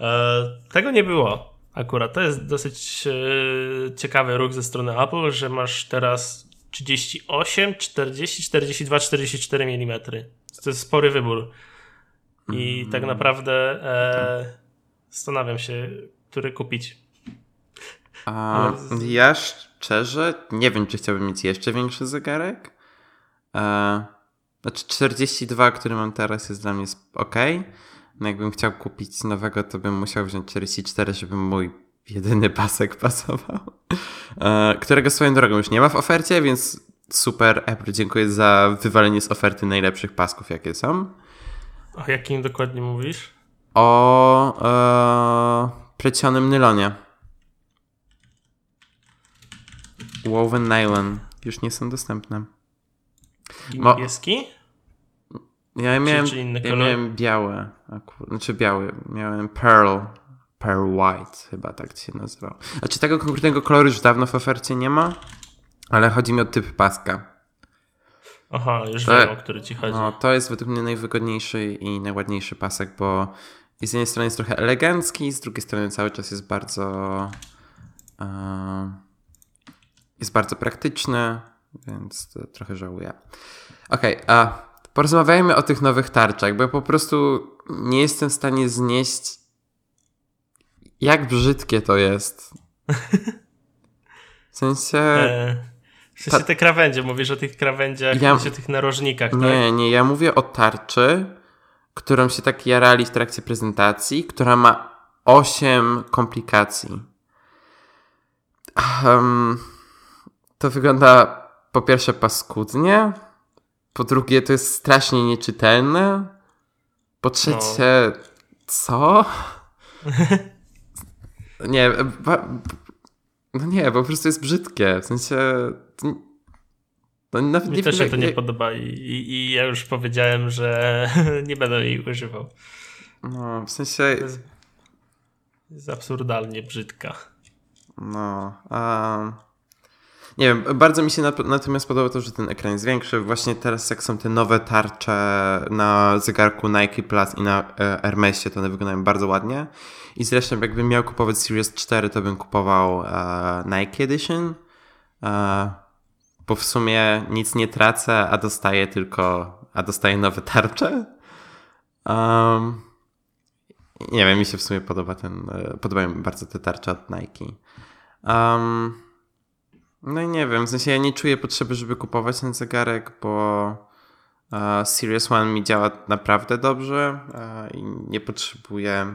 e, tego nie było. Akurat to jest dosyć e, ciekawy ruch ze strony Apple, że masz teraz 38, 40, 42, 44 mm. To jest spory wybór. I mm. tak naprawdę e, zastanawiam się, który kupić. A, ja szczerze nie wiem, czy chciałbym mieć jeszcze większy zegarek. E, znaczy 42, który mam teraz jest dla mnie ok. No jakbym chciał kupić nowego, to bym musiał wziąć 44, żeby mój jedyny pasek pasował. E, którego swoją drogą już nie ma w ofercie, więc super Apple, dziękuję za wywalenie z oferty najlepszych pasków, jakie są. O jakim dokładnie mówisz? O e, plecionym nylonie. Woven nylon. Już nie są dostępne. Niebieski? Ja miałem, czy, czy ja miałem białe, znaczy biały, miałem pearl, pearl white chyba tak się nazywał. Znaczy tego konkretnego koloru już dawno w ofercie nie ma, ale chodzi mi o typ paska. Aha, już to, wiem, o który ci chodzi. No, to jest według mnie najwygodniejszy i najładniejszy pasek, bo z jednej strony jest trochę elegancki, z drugiej strony cały czas jest bardzo jest bardzo praktyczny, więc trochę żałuję. Okej, okay, a porozmawiajmy o tych nowych tarczach, bo ja po prostu nie jestem w stanie znieść jak brzydkie to jest. W sensie... E, w sensie ta... te krawędzie, mówisz o tych krawędziach, ja... o tych narożnikach, Nie, tak? nie, ja mówię o tarczy, którą się tak jarali w trakcie prezentacji, która ma 8 komplikacji. Um, to wygląda po pierwsze paskudnie, po drugie to jest strasznie nieczytelne, po trzecie no. co? nie, ba, no nie, po prostu jest brzydkie, w sensie... No, nawet Mi nie też się to nie podoba i, i, ja już powiedziałem, że nie będę jej używał. No, w sensie... To jest, jest absurdalnie brzydka. No, a... Nie wiem, bardzo mi się natomiast podoba to, że ten ekran jest większy. Właśnie teraz jak są te nowe tarcze na zegarku Nike Plus i na e, Hermesie, to one wyglądają bardzo ładnie. I zresztą jakbym miał kupować Series 4, to bym kupował uh, Nike Edition. Uh, bo w sumie nic nie tracę, a dostaję tylko, a dostaję nowe tarcze. Um, nie wiem, mi się w sumie podoba ten, podobają bardzo te tarcze od Nike. Um, no i nie wiem, w sensie ja nie czuję potrzeby, żeby kupować ten zegarek, bo uh, Series One mi działa naprawdę dobrze uh, i nie potrzebuję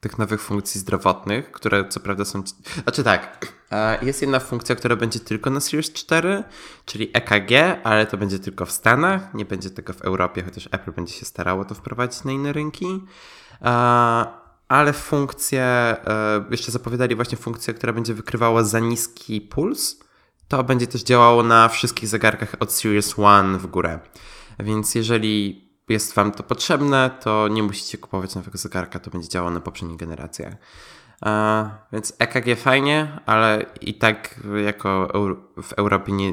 tych nowych funkcji zdrowotnych, które co prawda są... Znaczy tak, uh, jest jedna funkcja, która będzie tylko na Series 4, czyli EKG, ale to będzie tylko w Stanach, nie będzie tego w Europie, chociaż Apple będzie się starało to wprowadzić na inne rynki ale funkcję, e, jeszcze zapowiadali właśnie funkcję, która będzie wykrywała za niski puls. To będzie też działało na wszystkich zegarkach od Series One w górę. Więc jeżeli jest Wam to potrzebne, to nie musicie kupować nowego zegarka, to będzie działało na poprzednich generacjach. E, więc EKG fajnie, ale i tak jako w Europie nie,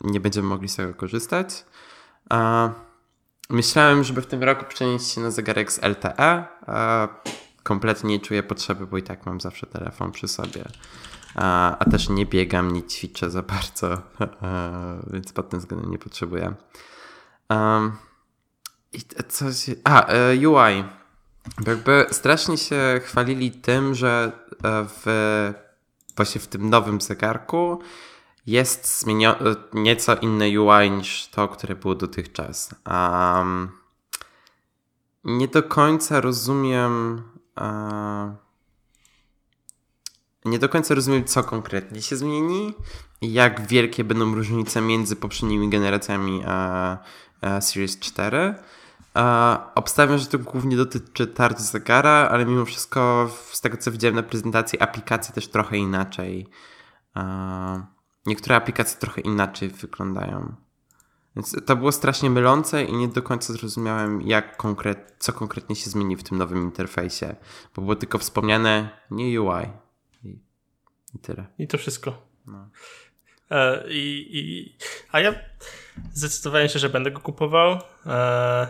nie będziemy mogli z tego korzystać. E, myślałem, żeby w tym roku przenieść się na zegarek z LTE kompletnie nie czuję potrzeby, bo i tak mam zawsze telefon przy sobie. A, a też nie biegam, nie ćwiczę za bardzo, więc pod tym względem nie potrzebuję. Um, I coś. A, e, UI. Jakby strasznie się chwalili tym, że e, w, właśnie w tym nowym zegarku jest e, nieco inne UI niż to, które było dotychczas. Um, nie do końca rozumiem nie do końca rozumiem, co konkretnie się zmieni jak wielkie będą różnice między poprzednimi generacjami a, a Series 4. A, obstawiam, że to głównie dotyczy tarcz zegara, ale mimo wszystko z tego co widziałem na prezentacji aplikacji też trochę inaczej. A, niektóre aplikacje trochę inaczej wyglądają. Więc to było strasznie mylące i nie do końca zrozumiałem, jak konkret, co konkretnie się zmieni w tym nowym interfejsie. Bo było tylko wspomniane nie UI. I, i tyle. I to wszystko. No. E, i, i, a ja zdecydowałem się, że będę go kupował. E,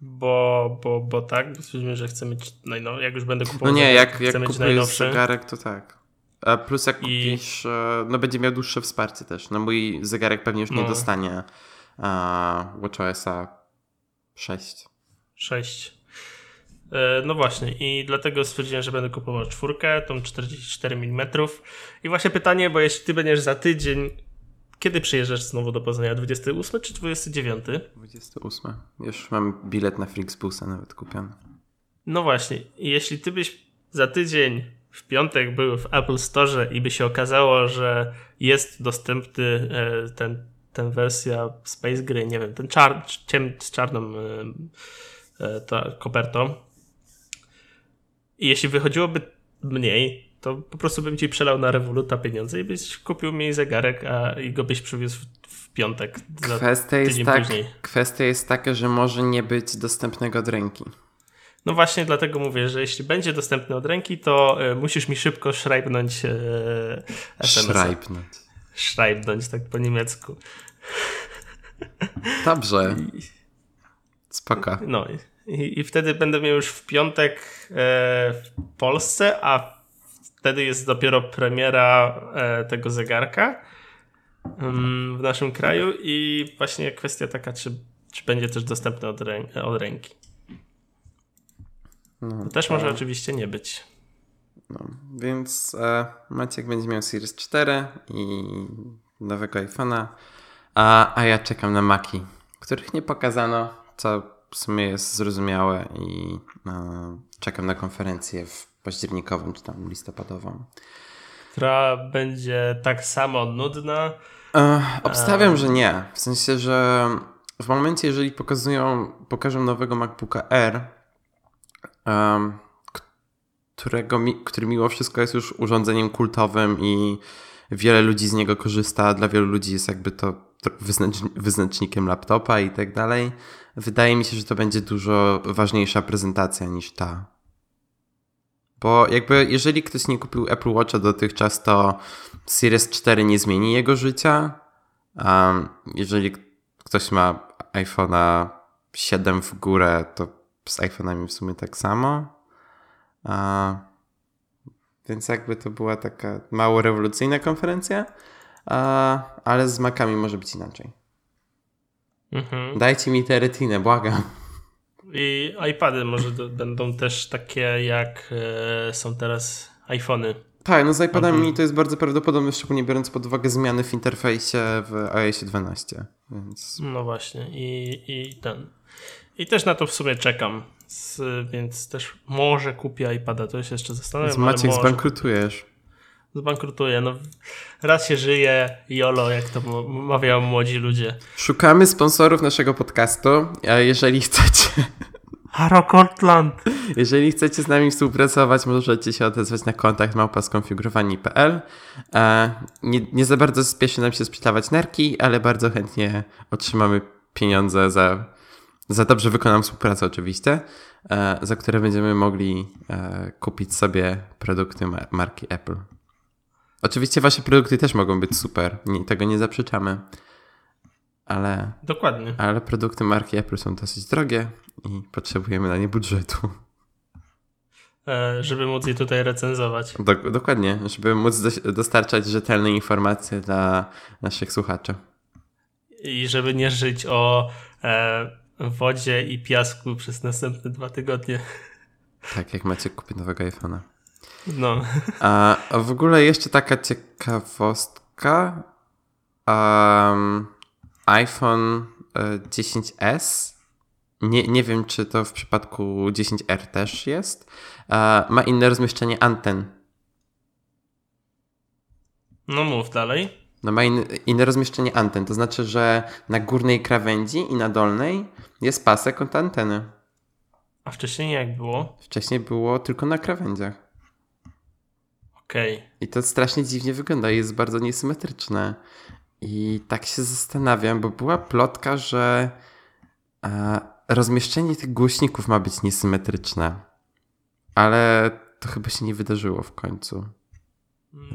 bo, bo, bo tak, bo stwierdzimy, że chcę mieć najnowszy. Jak już będę kupował, no nie, jak, jak kupujesz zegarek, to tak. A plus jak kupisz, I... no będzie miał dłuższe wsparcie też. No mój zegarek pewnie już no. nie dostanie uh, WatchOSa 6. 6. E, no właśnie i dlatego stwierdziłem, że będę kupował czwórkę, tą 44 mm. I właśnie pytanie, bo jeśli ty będziesz za tydzień, kiedy przyjeżdżasz znowu do Poznania? 28 czy 29? 28. Już mam bilet na Flixbusa nawet kupiony. No właśnie, jeśli ty byś za tydzień w piątek były w Apple Store i by się okazało, że jest dostępny e, ten, ten wersja Space Gray, nie wiem, ten czar, ciem, z czarną e, e, ta kopertą. I jeśli wychodziłoby mniej, to po prostu bym ci przelał na Revoluta pieniądze i byś kupił mi zegarek, a i go byś przywiózł w, w piątek. Kwestia jest, tak, kwestia jest taka, że może nie być dostępnego od ręki. No właśnie dlatego mówię, że jeśli będzie dostępny od ręki, to y, musisz mi szybko szrajbnąć y, SMS. Szrajbnąć. Szrajbnąć, tak po niemiecku. Dobrze. Spoko. No i, i wtedy będę miał już w piątek e, w Polsce, a wtedy jest dopiero premiera e, tego zegarka mm, w naszym kraju i właśnie kwestia taka, czy, czy będzie też dostępny od, rę od ręki. No, to też to... może oczywiście nie być. No, więc e, Maciek będzie miał Series 4 i nowego iPhone'a, a, a ja czekam na Maki, których nie pokazano, co w sumie jest zrozumiałe i e, czekam na konferencję w październikową czy tam listopadową. Która będzie tak samo nudna. E, obstawiam, że nie. W sensie, że w momencie, jeżeli pokazują, pokażą nowego MacBooka R, którego, który mimo wszystko jest już urządzeniem kultowym i wiele ludzi z niego korzysta, dla wielu ludzi jest jakby to wyznacznikiem laptopa i tak dalej. Wydaje mi się, że to będzie dużo ważniejsza prezentacja niż ta. Bo jakby jeżeli ktoś nie kupił Apple Watcha dotychczas, to Series 4 nie zmieni jego życia. Um, jeżeli ktoś ma iPhone'a 7 w górę, to z iPhone'ami w sumie tak samo. A, więc jakby to była taka mało rewolucyjna konferencja, a, ale z Macami może być inaczej. Mhm. Dajcie mi tę retinę, błagam. I iPady może do, będą też takie jak e, są teraz iPhony. Tak, no z iPadami mhm. to jest bardzo prawdopodobne, szczególnie biorąc pod uwagę zmiany w interfejsie w iOS 12. Więc... No właśnie i, i ten. I też na to w sumie czekam więc też może kupię iPada, to się jeszcze zastanawiam. Więc Maciek, zbankrutujesz. Zbankrutuję, no raz się żyje, jolo, jak to mawiają młodzi ludzie. Szukamy sponsorów naszego podcastu, a jeżeli chcecie... Haro Jeżeli chcecie z nami współpracować, możecie się odezwać na kontakt małpa.skonfigurowani.pl. E, nie, nie za bardzo spieszy nam się sprzedawać nerki, ale bardzo chętnie otrzymamy pieniądze za za dobrze wykonam współpracę oczywiście, e, za które będziemy mogli e, kupić sobie produkty marki Apple. Oczywiście wasze produkty też mogą być super, tego nie zaprzeczamy. Ale, Dokładnie. ale produkty marki Apple są dosyć drogie i potrzebujemy na nie budżetu. E, żeby móc je tutaj recenzować. Dok dokładnie, żeby móc dostarczać rzetelne informacje dla naszych słuchaczy. I żeby nie żyć o e, wodzie i piasku przez następne dwa tygodnie. Tak, jak macie kupić nowego iPhone'a. No. A w ogóle jeszcze taka ciekawostka. Um, iPhone 10s. E, nie, nie wiem, czy to w przypadku 10R też jest. ma inne rozmieszczenie anten. No mów dalej. No ma in, inne rozmieszczenie anten, to znaczy, że na górnej krawędzi i na dolnej jest pasek od anteny. A wcześniej jak było? Wcześniej było tylko na krawędziach. Okej. Okay. I to strasznie dziwnie wygląda, jest bardzo niesymetryczne. I tak się zastanawiam, bo była plotka, że a, rozmieszczenie tych głośników ma być niesymetryczne. Ale to chyba się nie wydarzyło w końcu.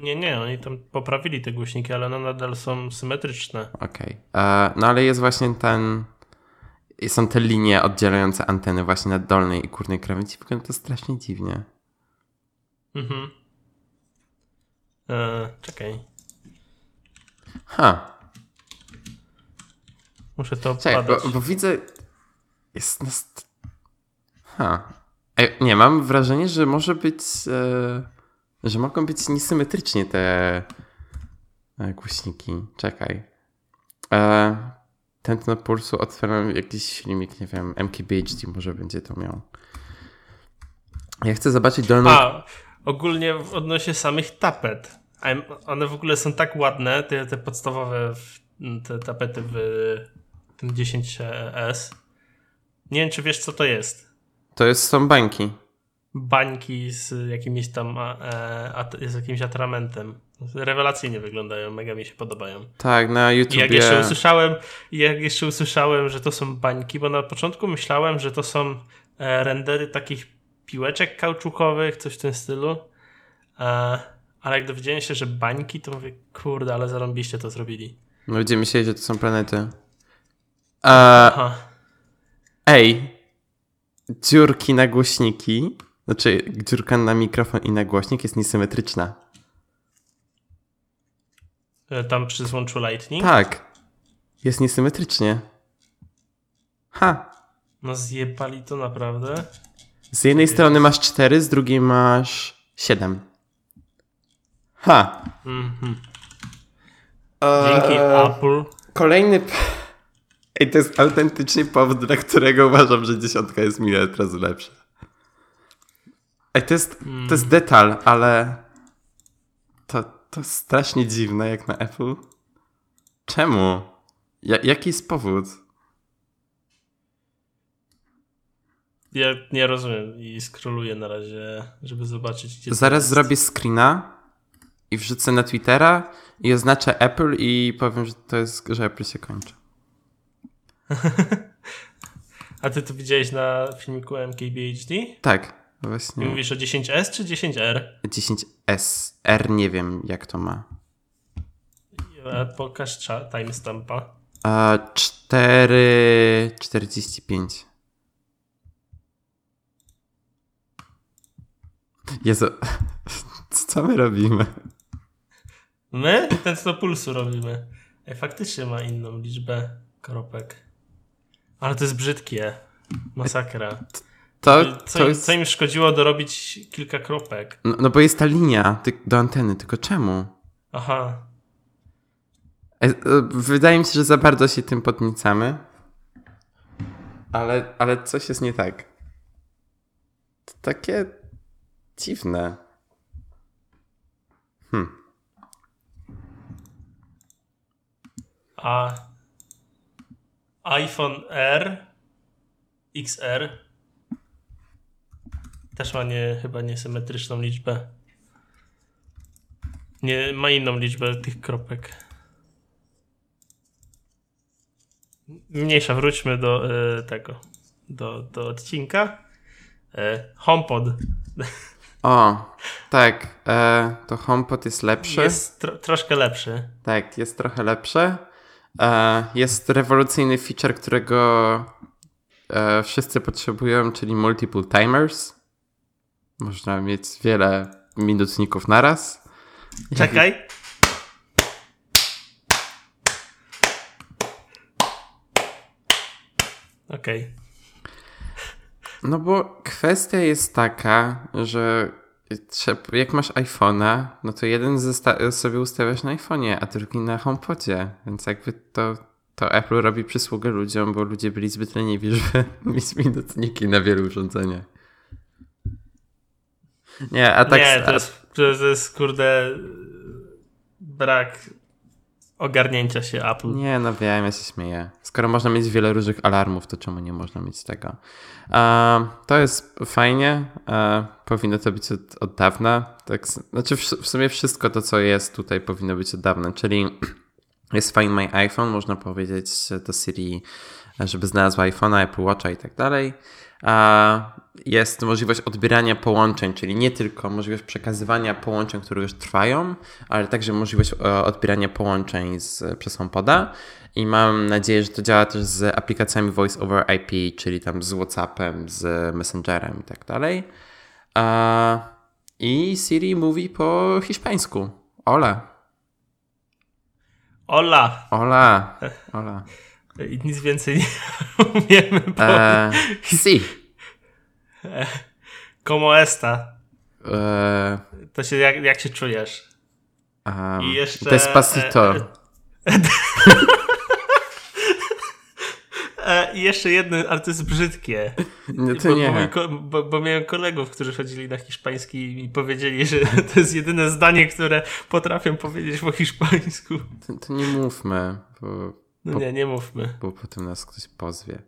Nie, nie, oni tam poprawili te głośniki, ale one nadal są symetryczne. Okej. Okay. No ale jest właśnie ten. Są te linie oddzielające anteny właśnie na dolnej i górnej krawędzi. Wygląda to strasznie dziwnie. Mhm. Eee, czekaj. Ha. Muszę to Czekaj, bo, bo, widzę. Jest. Nast... Ha. nie, mam wrażenie, że może być. E że mogą być niesymetrycznie te e, głośniki. Czekaj. E, tętno pulsu otwieram jakiś filmik, nie wiem, MKBHD może będzie to miał. Ja chcę zobaczyć dolną... A, ogólnie odnośnie samych tapet. One w ogóle są tak ładne, te, te podstawowe te tapety w tym 10S. Nie wiem, czy wiesz, co to jest. To jest, są bańki bańki z jakimś tam e, z jakimś atramentem. Rewelacyjnie wyglądają, mega mi się podobają. Tak, na YouTube. Jak jeszcze usłyszałem, jak jeszcze usłyszałem, że to są bańki, bo na początku myślałem, że to są e, rendery takich piłeczek kauczukowych, coś w tym stylu. E, ale jak dowiedziałem się, że bańki, to mówię, kurde, ale zarąbiście to zrobili. No będziemy myśleli, że to są planety. Aha. Ej, dziurki na głośniki, znaczy dziurka na mikrofon i na głośnik jest niesymetryczna. E, tam przy złączu Lightning? Tak. Jest niesymetrycznie. Ha. No zjebali to naprawdę. Z jednej strony masz 4, z drugiej masz 7. Ha. Mhm. Dzięki eee, Apple. Kolejny. Ej, to jest autentycznie powód, dla którego uważam, że dziesiątka jest miliard razy lepsza. Ej, to jest, to jest detal, ale to, to strasznie dziwne jak na Apple. Czemu? Ja, jaki jest powód? Ja nie rozumiem i skroluję na razie, żeby zobaczyć. Gdzie Zaraz zrobię screena i wrzucę na Twittera i oznaczę Apple i powiem, że to jest, że Apple się kończy. A ty to widziałeś na filmiku MKBHD? Tak, właśnie. Mówisz o 10S czy 10R? 10S. R nie wiem jak to ma. Pokaż timestampa. A 4,45. Jezu, co my robimy? My? Ten co pulsu robimy. Ej, faktycznie ma inną liczbę kropek. Ale to jest brzydkie. Masakra. To, co, to jest... co im szkodziło dorobić kilka kropek? No, no bo jest ta linia do anteny, tylko czemu? Aha. E, e, wydaje mi się, że za bardzo się tym podnicamy. Ale, ale coś jest nie tak. To takie dziwne. Hmm. A iPhone R XR też ma nie, chyba niesymetryczną liczbę. Nie, ma inną liczbę tych kropek. Mniejsza, wróćmy do y, tego, do, do odcinka. Y, HomePod. O, tak, e, to HomePod jest lepszy. Jest tro troszkę lepszy. Tak, jest trochę lepszy. E, jest rewolucyjny feature, którego e, wszyscy potrzebują, czyli multiple timers. Można mieć wiele minutników naraz. Czekaj. Okej. Okay. No bo kwestia jest taka, że jak masz iPhone'a, no to jeden sobie ustawiasz na iPhone'ie, a drugi na HomePodzie, więc jakby to, to Apple robi przysługę ludziom, bo ludzie byli zbyt leniwi, żeby mieć minutniki na wielu urządzeniach. Nie, a tak... Nie, to jest, to jest kurde brak ogarnięcia się Apple. Nie, no wiem, ja się śmieję. Skoro można mieć wiele różnych alarmów, to czemu nie można mieć tego? Uh, to jest fajnie. Uh, powinno to być od, od dawna. Tak, znaczy, w, w sumie wszystko to, co jest tutaj, powinno być od dawna. Czyli jest Find My iPhone, można powiedzieć do Siri, żeby znalazła iPhone'a, Apple Watcha i tak dalej jest możliwość odbierania połączeń, czyli nie tylko możliwość przekazywania połączeń, które już trwają, ale także możliwość e, odbierania połączeń z, przez HomePoda. I mam nadzieję, że to działa też z aplikacjami Voice over IP, czyli tam z WhatsAppem, z Messengerem i tak dalej. I Siri mówi po hiszpańsku. Hola. Hola. Hola. Hola. I nic więcej nie umiemy powiedzieć. Eee, si. Como esta? Eee, to się, jak, jak się czujesz? Um, I jeszcze... Despacito. E, e, I jeszcze to jest brzydkie. No to bo, nie. Bo, bo, bo, miałem kolegów, którzy chodzili na hiszpański i powiedzieli, że to jest jedyne zdanie, które potrafią powiedzieć po hiszpańsku. To, to nie mówmy. Bo no nie, nie mówmy. Bo potem nas ktoś pozwie.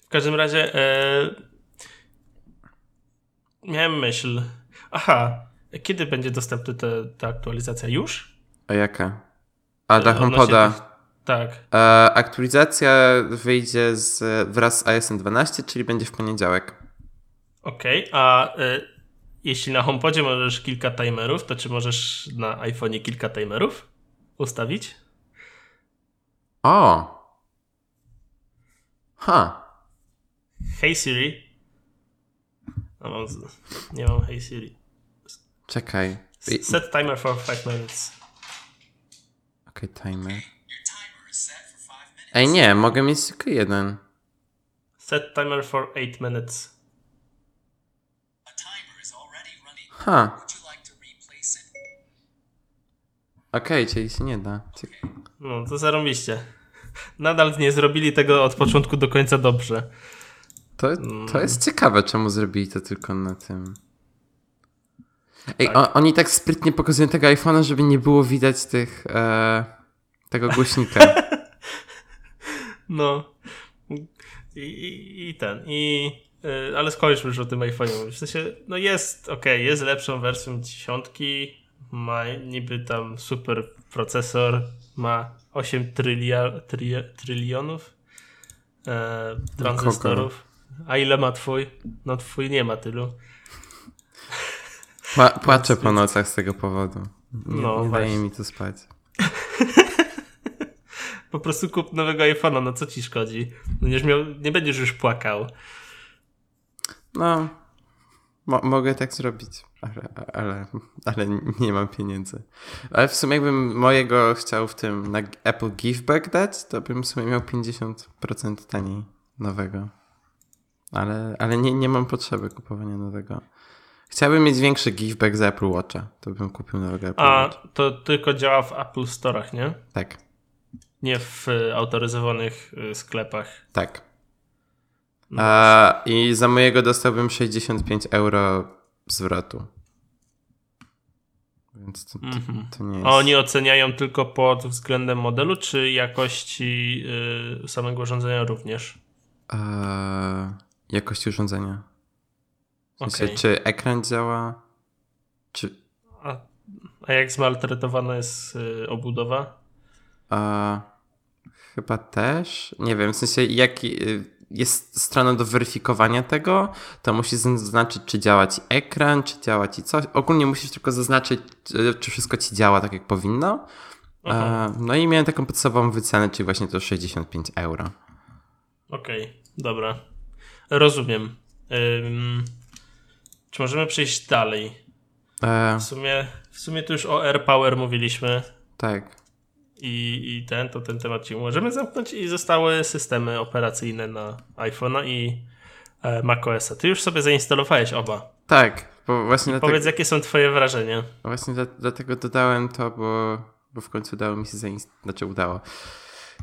W każdym razie e... miałem myśl. Aha, kiedy będzie dostępna ta aktualizacja? Już? A jaka? A dla HomePoda. Tak. E, aktualizacja wyjdzie z, wraz z iOS 12, czyli będzie w poniedziałek. Okej, okay, a e, jeśli na HomePodzie możesz kilka timerów, to czy możesz na iPhone'ie kilka timerów ustawić? O! Ha. Hey Siri. No, mam, nie mam Hey Siri. Czekaj. Set timer for 5 minutes. Okej, okay, timer. Ej, nie, mogę mieć tylko jeden. Set timer for 8 minutes. Ha. Okej, okay, czyli się nie da. No, to zarobiście. Nadal nie zrobili tego od początku do końca dobrze. To, to jest ciekawe, czemu zrobili to tylko na tym. Ej, tak. O, oni tak sprytnie pokazują tego iPhone'a, żeby nie było widać tych e, tego głośnika. no. I, i, i ten. I, y, ale skończmy już o tym iPhone'ie. W sensie, no jest, ok, jest lepszą wersją dziesiątki, ma niby tam super procesor, ma 8 trylia, trylia, trylionów e, tranzystorów. A ile ma twój? No twój nie ma tylu. Pła płaczę po nocach z tego powodu. Nie, no, nie daje mi to spać. po prostu kup nowego iPhone'a, no co ci szkodzi? Będziesz miał, nie będziesz już płakał. No, Mo mogę tak zrobić, ale, ale, ale, nie mam pieniędzy. Ale w sumie jakbym mojego chciał w tym na Apple Giveback dać, to bym w sumie miał 50% taniej nowego. Ale, ale nie, nie mam potrzeby kupowania nowego. Chciałbym mieć większy giveback z Apple Watcha, to bym kupił nowego Apple A Watcha. to tylko działa w Apple Store'ach, nie? Tak. Nie w y, autoryzowanych y, sklepach. Tak. No. A, I za mojego dostałbym 65 euro zwrotu. Więc to, to, mhm. to nie jest... A oni oceniają tylko pod względem modelu, czy jakości yy, samego urządzenia również? Eee, jakości urządzenia. W sensie, okay. czy ekran działa, czy... A, a jak zmaltretowana jest yy, obudowa? A, chyba też. Nie wiem, w sensie jaki... Yy, jest strona do weryfikowania tego, to musisz zaznaczyć, czy działa ci ekran, czy działa ci coś. Ogólnie musisz tylko zaznaczyć, czy wszystko ci działa tak, jak powinno. No i miałem taką podstawową wycenę, czyli właśnie to 65 euro. Okej, okay, dobra. Rozumiem. Czy możemy przejść dalej? E... W, sumie, w sumie tu już o AirPower mówiliśmy. Tak i, i ten, to ten temat ci możemy zamknąć i zostały systemy operacyjne na iPhone'a i e, macOS'a. Ty już sobie zainstalowałeś oba. Tak, bo właśnie dlatego, Powiedz, jakie są twoje wrażenia? Właśnie dla, dlatego dodałem to, bo, bo w końcu udało mi się zainstalować, znaczy udało.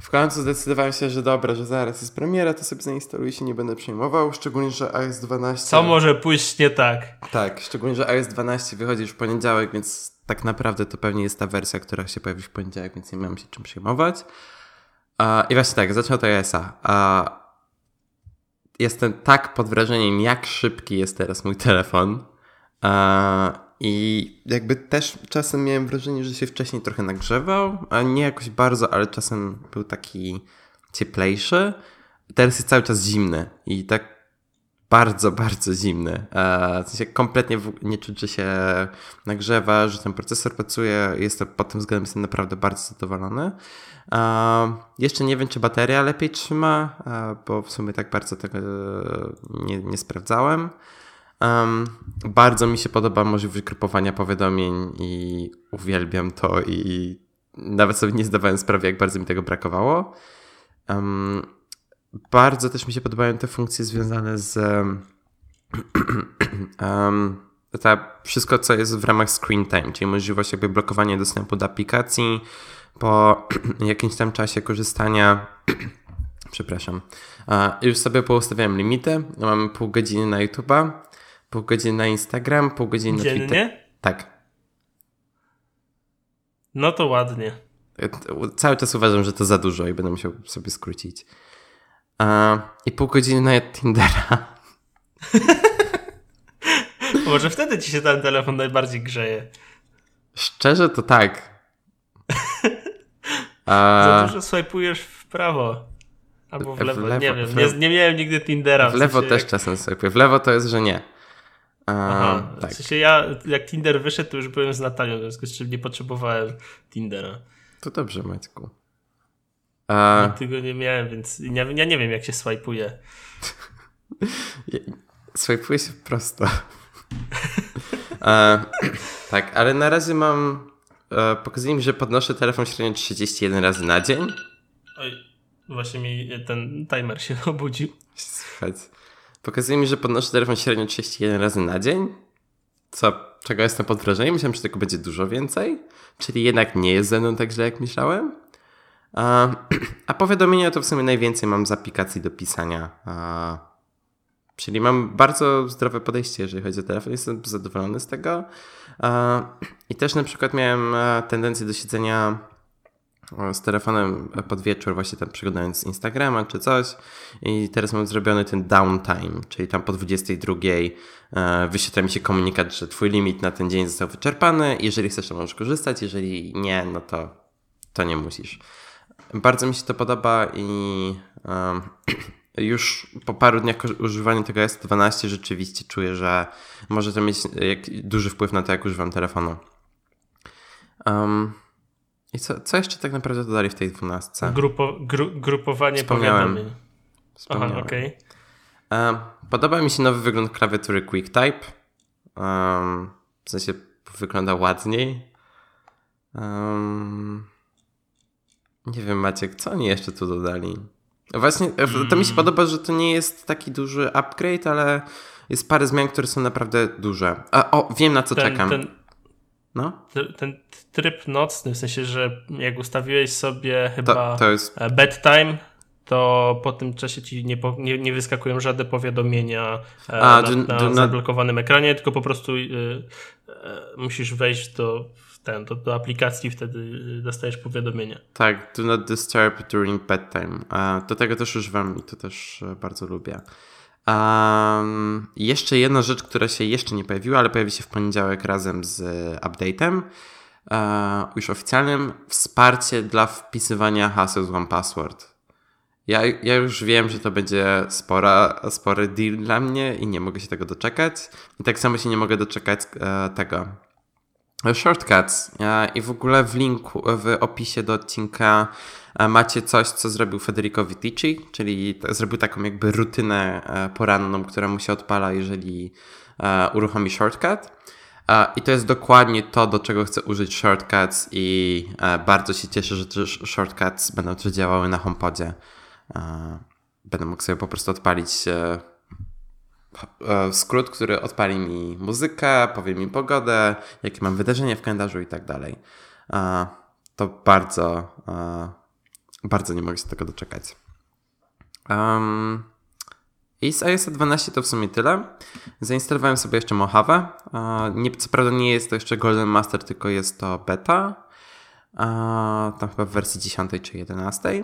W końcu zdecydowałem się, że dobra, że zaraz jest premiera, to sobie zainstaluję się, nie będę przejmował, szczególnie, że iOS 12... Co może pójść nie tak? Tak, szczególnie, że iOS 12 wychodzi już w poniedziałek, więc tak naprawdę to pewnie jest ta wersja, która się pojawi w poniedziałek, więc nie mam się czym przejmować. I właśnie tak, zacznę od iOS-a. Jestem tak pod wrażeniem, jak szybki jest teraz mój telefon. I jakby też czasem miałem wrażenie, że się wcześniej trochę nagrzewał, a nie jakoś bardzo, ale czasem był taki cieplejszy. Teraz jest cały czas zimny i tak bardzo, bardzo zimny. E, w sensie kompletnie nie czuć, że się nagrzewa, że ten procesor pracuje. Jestem pod tym względem jestem naprawdę bardzo zadowolony. E, jeszcze nie wiem, czy bateria lepiej trzyma, e, bo w sumie tak bardzo tego nie, nie sprawdzałem. Um, bardzo mi się podoba możliwość grupowania powiadomień i uwielbiam to i nawet sobie nie zdawałem sprawy, jak bardzo mi tego brakowało. Um, bardzo też mi się podobają te funkcje związane z um, ta, wszystko, co jest w ramach screen time, czyli możliwość jakby blokowania dostępu do aplikacji po jakimś tam czasie korzystania. Przepraszam. już sobie poustawiałem limity. Mam pół godziny na YouTube'a, pół godziny na Instagram, pół godziny Dziennie? na Twitter. Tak. No to ładnie. Cały czas uważam, że to za dużo i będę musiał sobie skrócić. I pół godziny na Tindera. Może wtedy ci się ten telefon najbardziej grzeje. Szczerze to tak. Za dużo swajpujesz w prawo. Albo w lewo, w lewo nie wiem. Lewo. Nie, nie, miałem nigdy Tindera. W, w lewo też jak... czasem swajpuję. W lewo to jest, że nie. Aha, tak. W sensie ja, jak Tinder wyszedł, to już byłem z Natalią, w związku z czym nie potrzebowałem Tindera. To dobrze, Maćku. A... Nigdy go nie miałem, więc ja, ja nie wiem, jak się swajpuje. Swajpuje się prosto. e, tak, ale na razie mam. E, pokazuje mi, że podnoszę telefon średnio 31 razy na dzień. Oj, właśnie mi ten timer się obudził. Słuchaj. Pokazuje mi, że podnoszę telefon średnio 31 razy na dzień. Co, czego jestem pod wrażeniem? Myślałem, że tego będzie dużo więcej. Czyli jednak nie jest ze mną tak źle, jak myślałem. A, a powiadomienia to w sumie najwięcej mam z aplikacji do pisania. A, czyli mam bardzo zdrowe podejście, jeżeli chodzi o telefon. Jestem zadowolony z tego. A, I też na przykład miałem e, tendencję do siedzenia z telefonem pod wieczór, właśnie tam przeglądając Instagrama czy coś. I teraz mam zrobiony ten downtime, czyli tam po 22 e, wyświetla mi się komunikat, że twój limit na ten dzień został wyczerpany. Jeżeli chcesz, to możesz korzystać, jeżeli nie, no to, to nie musisz. Bardzo mi się to podoba i um, już po paru dniach używania tego S12 rzeczywiście czuję, że może to mieć duży wpływ na to, jak używam telefonu. Um, I co, co jeszcze tak naprawdę dodali w tej 12? Grupo, gru, grupowanie powiadomień. Aha, okay. um, podoba mi się nowy wygląd klawiatury QuickType. Um, w sensie wygląda ładniej. Um, nie wiem, Maciek, co oni jeszcze tu dodali? Właśnie, to mi się mm. podoba, że to nie jest taki duży upgrade, ale jest parę zmian, które są naprawdę duże. A, o, wiem na co ten, czekam. Ten, no? ten tryb nocny, w sensie, że jak ustawiłeś sobie chyba to, to jest... E, bedtime, to po tym czasie ci nie, nie, nie wyskakują żadne powiadomienia e, A, na, na zablokowanym ekranie, tylko po prostu y, y, musisz wejść do ten, do, do aplikacji wtedy dostajesz powiadomienia. Tak, do not disturb during bedtime. Do tego też używam i to też bardzo lubię. Um, jeszcze jedna rzecz, która się jeszcze nie pojawiła, ale pojawi się w poniedziałek razem z update'em, uh, już oficjalnym, wsparcie dla wpisywania haseł z One Password. Ja, ja już wiem, że to będzie spora, spory deal dla mnie i nie mogę się tego doczekać. I tak samo się nie mogę doczekać uh, tego Shortcuts i w ogóle w linku, w opisie do odcinka e, macie coś, co zrobił Federico Vitici, czyli zrobił taką jakby rutynę e, poranną, która mu się odpala, jeżeli e, uruchomi shortcut. I to jest dokładnie to, do czego chcę użyć shortcuts i bardzo się cieszę, że te shortcuts będą też działały na HomePodzie. Będę mógł sobie po prostu odpalić E, skrót, który odpali mi muzykę, powie mi pogodę, jakie mam wydarzenia w kalendarzu i tak dalej. E, to bardzo, e, bardzo nie mogę się tego doczekać. Um, I z iOS 12 to w sumie tyle. Zainstalowałem sobie jeszcze Mojave. Nie, co prawda nie jest to jeszcze Golden Master, tylko jest to beta. Tam chyba w wersji 10 czy 11.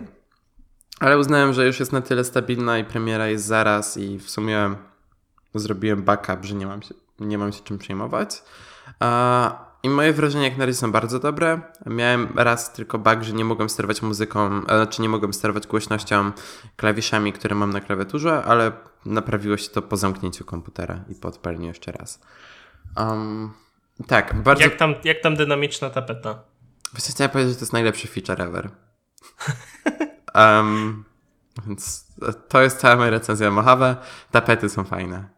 Ale uznałem, że już jest na tyle stabilna i premiera jest zaraz i w sumie zrobiłem backup, że nie mam się, nie mam się czym przejmować. I moje wrażenia jak na razie są bardzo dobre. Miałem raz tylko bug, że nie mogłem sterować muzyką, znaczy nie mogłem sterować głośnością klawiszami, które mam na klawiaturze, ale naprawiło się to po zamknięciu komputera i po odpaleniu jeszcze raz. Um, tak, bardzo... Jak tam, jak tam dynamiczna tapeta? Właśnie chciałem powiedzieć, że to jest najlepszy feature ever. um, więc to jest cała moja recenzja Mojave. Tapety są fajne.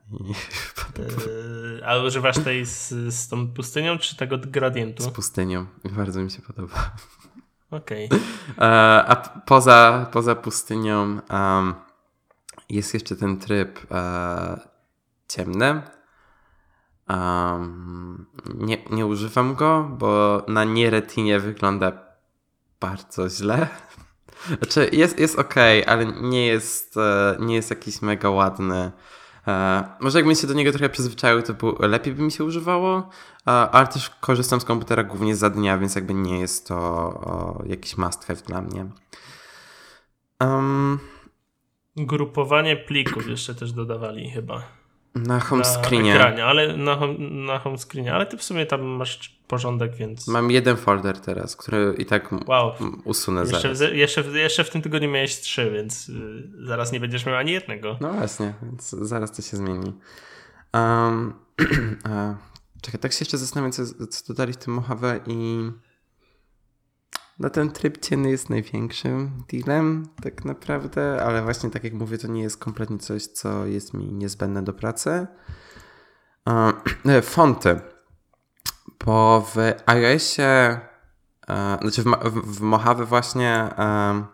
Yy, a używasz tej z, z tą pustynią, czy tego gradientu? Z pustynią. Bardzo mi się podoba. Okej. Okay. E, a poza, poza pustynią um, jest jeszcze ten tryb uh, ciemny. Um, nie, nie używam go, bo na nieretinie wygląda bardzo źle. Znaczy jest, jest ok, ale nie jest, e, nie jest jakiś mega ładny. E, może jakbym się do niego trochę przyzwyczaił, to był, lepiej by mi się używało, ale też korzystam z komputera głównie za dnia, więc jakby nie jest to jakiś must have dla mnie. Um, Grupowanie plików jeszcze też dodawali chyba. Na home screenie. Na ekranie, ale na, na home screenie, ale ty w sumie tam masz porządek, więc... Mam jeden folder teraz, który i tak wow. usunę jeszcze, zaraz. W, jeszcze, jeszcze w tym tygodniu miałeś trzy, więc y, zaraz nie będziesz miał ani jednego. No właśnie, więc zaraz to się zmieni. Um, czekaj, tak się jeszcze zastanawiam, co, co dodali w tym Mojave i... no ten tryb cienny jest największym dealem tak naprawdę, ale właśnie tak jak mówię, to nie jest kompletnie coś, co jest mi niezbędne do pracy. E, fonty. Bo w iOSie, e, znaczy w, w, w Mojave właśnie e,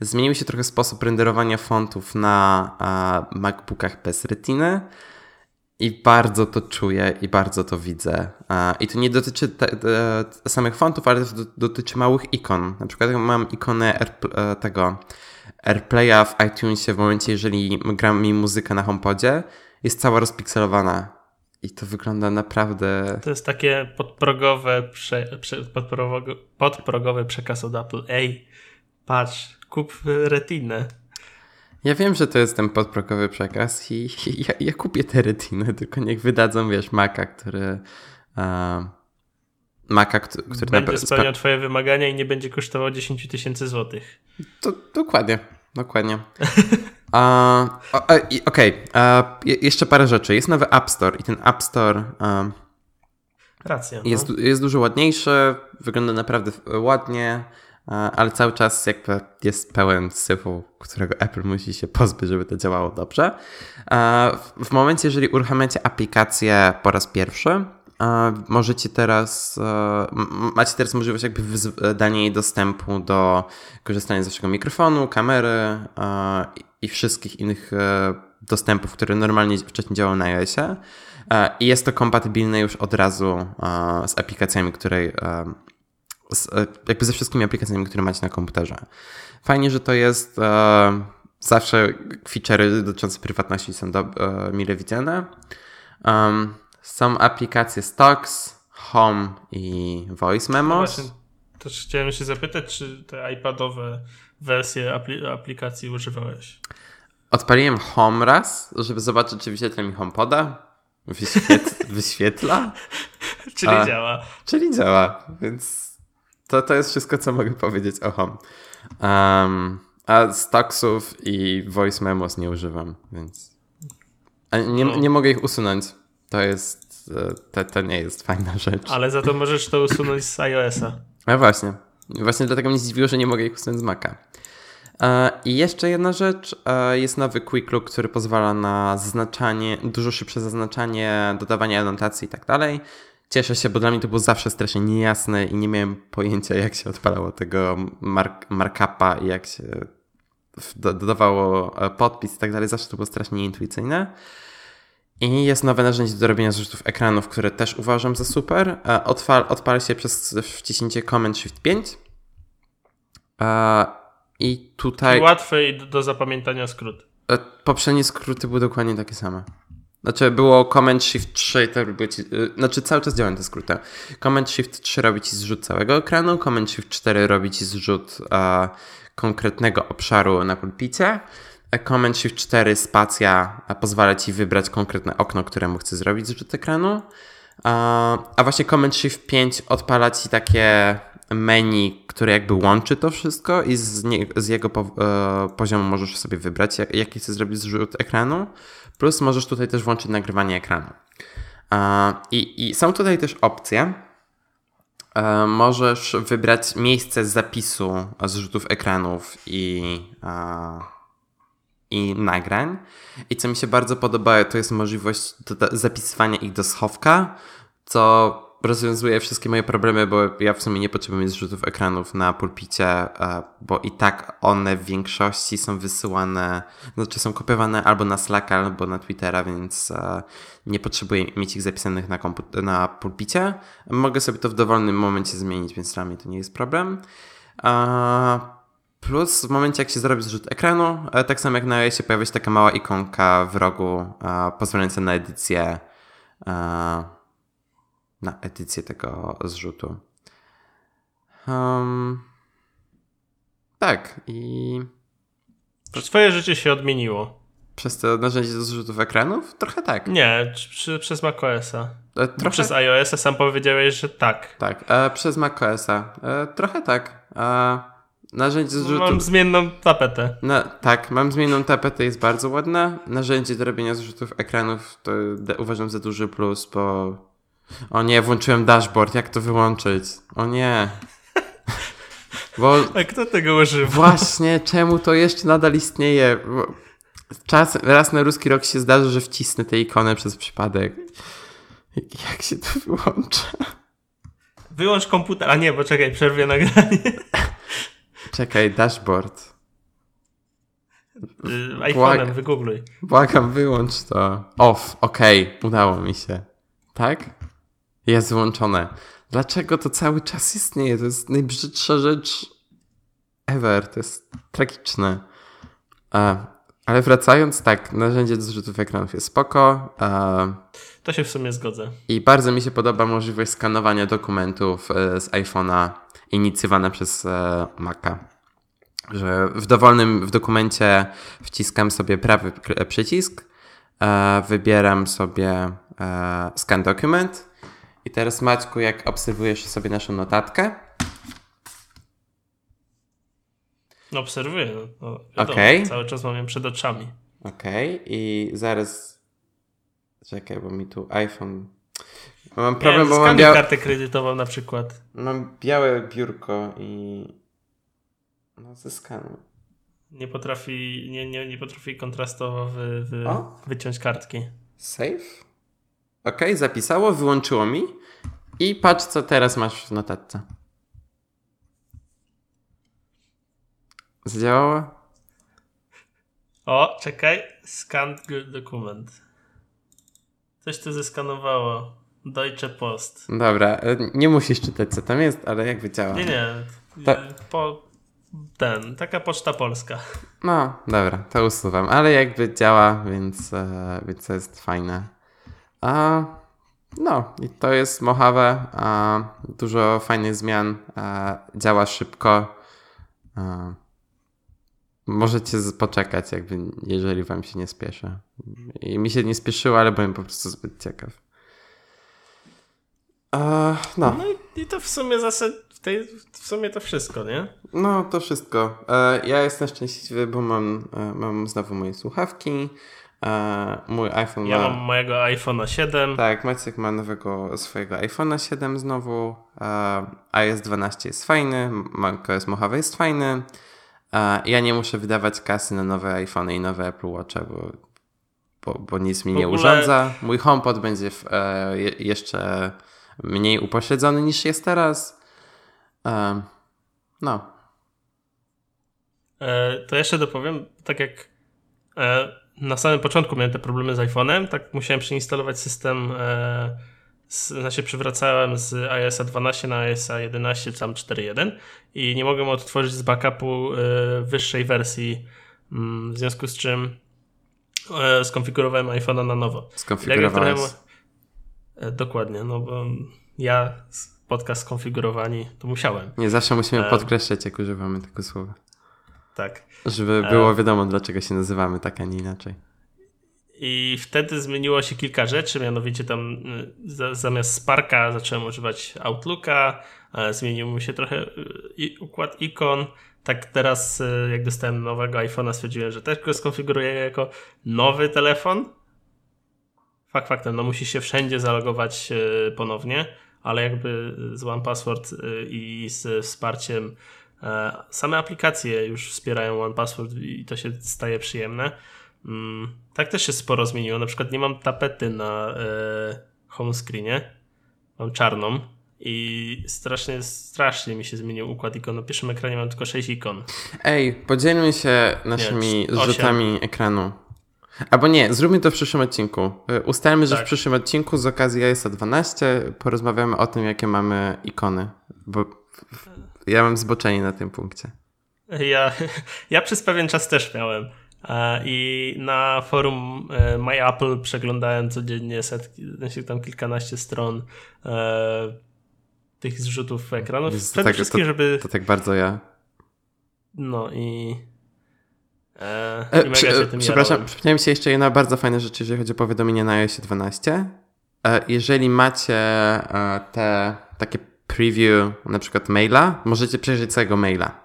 zmienił się trochę sposób renderowania fontów na MacBookach bez retiny. I bardzo to czuję i bardzo to widzę. I to nie dotyczy te, te, samych fontów, ale to dotyczy małych ikon. Na przykład mam ikonę Air, tego AirPlaya w iTunesie w momencie, jeżeli gra mi muzykę na HomePodzie, jest cała rozpikselowana i to wygląda naprawdę. To jest takie podprogowe, prze, prze, podprogowe, podprogowy przekaz od Apple. Ej, patrz, kup retinę. Ja wiem, że to jest ten podprogowy przekaz i, ja, ja, kupię te retiny, tylko niech wydadzą, wiesz, Maca, który. Uh, Maca, który będzie spełniał twoje wymagania i nie będzie kosztował 10 tysięcy złotych. To dokładnie, dokładnie. Okej, okay. jeszcze parę rzeczy. Jest nowy App Store i ten App Store Racja, no. jest, jest dużo ładniejszy, wygląda naprawdę ładnie, ale cały czas jakby jest pełen syfu, którego Apple musi się pozbyć, żeby to działało dobrze. W momencie, jeżeli uruchamiacie aplikację po raz pierwszy, możecie teraz, macie teraz możliwość jakby dania jej dostępu do korzystania z waszego mikrofonu, kamery i wszystkich innych e, dostępów, które normalnie wcześniej działały na iOSie. E, I jest to kompatybilne już od razu e, z aplikacjami, które z, jakby ze wszystkimi aplikacjami, które macie na komputerze. Fajnie, że to jest zawsze featurey dotyczące prywatności są do, mile widziane. Um, są aplikacje Stocks, Home i Voice Memos. No też chciałem się zapytać, czy te iPadowe wersje apli aplikacji używałeś? Odpaliłem Home raz, żeby zobaczyć, czy wyświetla mi HomePoda. Wyświet wyświetla. czyli A, działa. Czyli działa, więc to, to jest wszystko, co mogę powiedzieć o Home. Um, a i Voice Memos nie używam, więc nie, no. nie mogę ich usunąć. To jest, e, to, to nie jest fajna rzecz. Ale za to możesz to usunąć z iOS-a. A właśnie. Właśnie dlatego mnie zdziwiło, że nie mogę ich usunąć z Maca. E, I jeszcze jedna rzecz, e, jest nowy Quick Look, który pozwala na zaznaczanie, dużo szybsze zaznaczanie, dodawanie anotacji i tak dalej. Cieszę się, bo dla mnie to było zawsze strasznie niejasne i nie miałem pojęcia, jak się odpalało tego mark markupa i jak się dodawało e, podpis i tak dalej. Zawsze to było strasznie nieintuicyjne. I jest nowe narzędzie do robienia zrzutów ekranów, które też uważam za super. Odpal, odpal się przez wciśnięcie Command Shift 5. I tutaj. I łatwe i do zapamiętania skrót. E, poprzednie skróty były dokładnie takie same. Znaczy było Command Shift 3, to robi ci, e, znaczy cały czas działają te skróty. Command Shift 3 robi ci zrzut całego ekranu, Command Shift 4 robi ci zrzut a, konkretnego obszaru na pulpicie. Command Shift 4 spacja pozwala ci wybrać konkretne okno, któremu chcesz zrobić zrzut ekranu. A, a właśnie Command Shift 5 odpala ci takie menu, które jakby łączy to wszystko i z, nie, z jego po, e, poziomu możesz sobie wybrać, jak, jaki chcesz zrobić zrzut ekranu. Plus możesz tutaj też włączyć nagrywanie ekranu. E, i, I są tutaj też opcje. E, możesz wybrać miejsce zapisu zrzutów ekranów i, e, i nagrań. I co mi się bardzo podoba, to jest możliwość zapisywania ich do schowka, co rozwiązuje wszystkie moje problemy, bo ja w sumie nie potrzebuję zrzutów ekranów na pulpicie, e, bo i tak one w większości są wysyłane, znaczy są kopiowane albo na Slacka, albo na Twittera, więc e, nie potrzebuję mieć ich zapisanych na, na pulpicie. Mogę sobie to w dowolnym momencie zmienić, więc dla mnie to nie jest problem. E, plus w momencie jak się zrobi zrzut ekranu, tak samo jak na się pojawia się taka mała ikonka w rogu pozwalająca na edycję na edycję tego zrzutu. Um, tak, i. Twoje życie się odmieniło. Przez to narzędzie do zrzutów ekranów? Trochę tak. Nie, przy, przez macOSa. E, trochę... Przez iOS-a sam powiedziałeś, że tak. Tak, e, przez macOSa. E, trochę tak. E, narzędzie do zrzutu... Mam zmienną tapetę. No, tak, mam zmienną tapetę, jest bardzo ładna. Narzędzie do robienia zrzutów ekranów to uważam za duży plus, bo o nie, włączyłem dashboard, jak to wyłączyć? O nie. Bo A kto tego używa? Właśnie, czemu to jeszcze nadal istnieje? Czas, raz na ruski rok się zdarzy, że wcisnę tę ikonę przez przypadek. Jak się to wyłącza? Wyłącz komputer. A nie, bo czekaj, przerwie nagranie. Czekaj, dashboard. Yy, iPhone'em, wygoogluj. Błagam, wyłącz to. Off, okej, okay, udało mi się. Tak? Jest włączone. Dlaczego to cały czas istnieje? To jest najbrzydsza rzecz ever. To jest tragiczne. ale wracając, tak, narzędzie do zrzutów ekranów jest spoko. to się w sumie zgodzę. I bardzo mi się podoba możliwość skanowania dokumentów e, z iPhone'a inicjowana przez e, Maca. Że w dowolnym w dokumencie wciskam sobie prawy przycisk, e, wybieram sobie scan document i teraz Maćku, jak obserwujesz sobie naszą notatkę. No obserwuję, no, no okay. cały czas mam ją przed oczami. Okej, okay. i zaraz czekaj, bo mi tu iPhone... Mam problem, Nie, bo mam białe... kartę kredytową na przykład. Mam białe biurko i... No zyskano. Nie potrafi, nie, nie, nie potrafi kontrastowo wy, wy, wyciąć kartki. Save? Ok, zapisało, wyłączyło mi. I patrz, co teraz masz w notatce. Zdziałało? O, czekaj. Scan dokument. Coś tu zeskanowało. Deutsche Post. Dobra, e, nie musisz czytać, co tam jest, ale jakby działa. Nie, nie. Ta... Po ten, taka poczta polska. No, dobra, to usuwam, ale jakby działa, więc, e, więc to jest fajne. A, no, i to jest Mojave. A, dużo fajnych zmian. A, działa szybko. A, możecie poczekać, jakby, jeżeli wam się nie spieszy. I mi się nie spieszyło, ale byłem po prostu zbyt ciekaw. A, no. no i, i to w sumie zasad, w, tej, w sumie to wszystko, nie? No, to wszystko. E, ja jestem szczęśliwy, bo mam, e, mam znowu moje słuchawki. E, mój iPhone ja ma... mam mojego iPhone'a 7. Tak, Maciek ma nowego swojego iPhone'a 7 znowu. E, iOS 12 jest fajny, macOS Mojave jest fajny. E, ja nie muszę wydawać kasy na nowe iPhone i nowe Apple Watch, bo, bo, bo nic mi nie ogóle... urządza. Mój HomePod będzie w, e, jeszcze mniej upośledzony niż jest teraz. E, no. E, to jeszcze dopowiem, tak jak na samym początku miałem te problemy z iPhone'em, tak musiałem przeinstalować system, e, z, znaczy przywracałem z iOS 12 na iOS 11, tam 4.1 i nie mogłem odtworzyć z backupu e, wyższej wersji, mm, w związku z czym e, skonfigurowałem iPhone'a na nowo. Skonfigurowałeś? E, dokładnie, no bo ja podcast skonfigurowani, to musiałem. Nie zawsze musimy e, podkreślać, jak używamy tego słowa. Tak. Żeby było e, wiadomo, dlaczego się nazywamy tak, a nie inaczej. I wtedy zmieniło się kilka rzeczy, mianowicie tam y, zamiast Sparka zacząłem używać Outlooka, zmienił mi się trochę y, układ ikon. Tak teraz, y, jak dostałem nowego iPhone'a, stwierdziłem, że też go skonfiguruję jako nowy telefon. Fakt faktem, no musi się wszędzie zalogować ponownie, ale jakby z One Password i z wsparciem E, same aplikacje już wspierają OnePassword i to się staje przyjemne. Mm, tak też się sporo zmieniło. Na przykład nie mam tapety na e, home screenie. Mam czarną i strasznie, strasznie mi się zmienił układ ikon. Na pierwszym ekranie mam tylko 6 ikon. Ej, podzielmy się naszymi nie, zrzutami ekranu. Albo nie, zróbmy to w przyszłym odcinku. E, ustalmy, że tak. w przyszłym odcinku z okazji iOS 12 porozmawiamy o tym, jakie mamy ikony. Bo ja mam zboczenie na tym punkcie. Ja, ja przez pewien czas też miałem. E, I na forum e, My Apple przeglądałem codziennie setki, znaczy tam kilkanaście stron e, tych zrzutów ekranów. Przede tak, wszystkim, to, żeby. To tak bardzo ja. No i. E, e, przy, przepraszam, przypomniałem się jeszcze jedna bardzo fajna rzecz, jeżeli chodzi o powiadomienie na iOS 12. E, jeżeli macie te takie preview na przykład maila, możecie przejrzeć całego maila.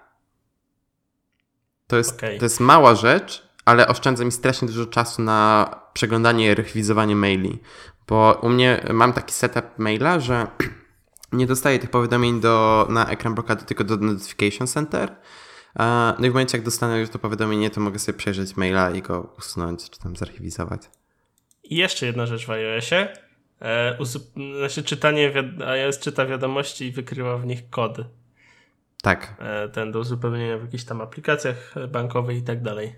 To jest, okay. to jest mała rzecz, ale oszczędza mi strasznie dużo czasu na przeglądanie i rewizowanie maili. Bo u mnie mam taki setup maila, że nie dostaje tych powiadomień do, na ekran blokady, tylko do Notification Center. No i w momencie, jak dostanę już to powiadomienie, to mogę sobie przejrzeć maila i go usunąć, czy tam zarchiwizować. I jeszcze jedna rzecz w iOSie. E, znaczy czytanie, iOS czyta wiadomości i wykrywa w nich kody. Tak. E, ten do uzupełnienia w jakichś tam aplikacjach bankowych i tak dalej.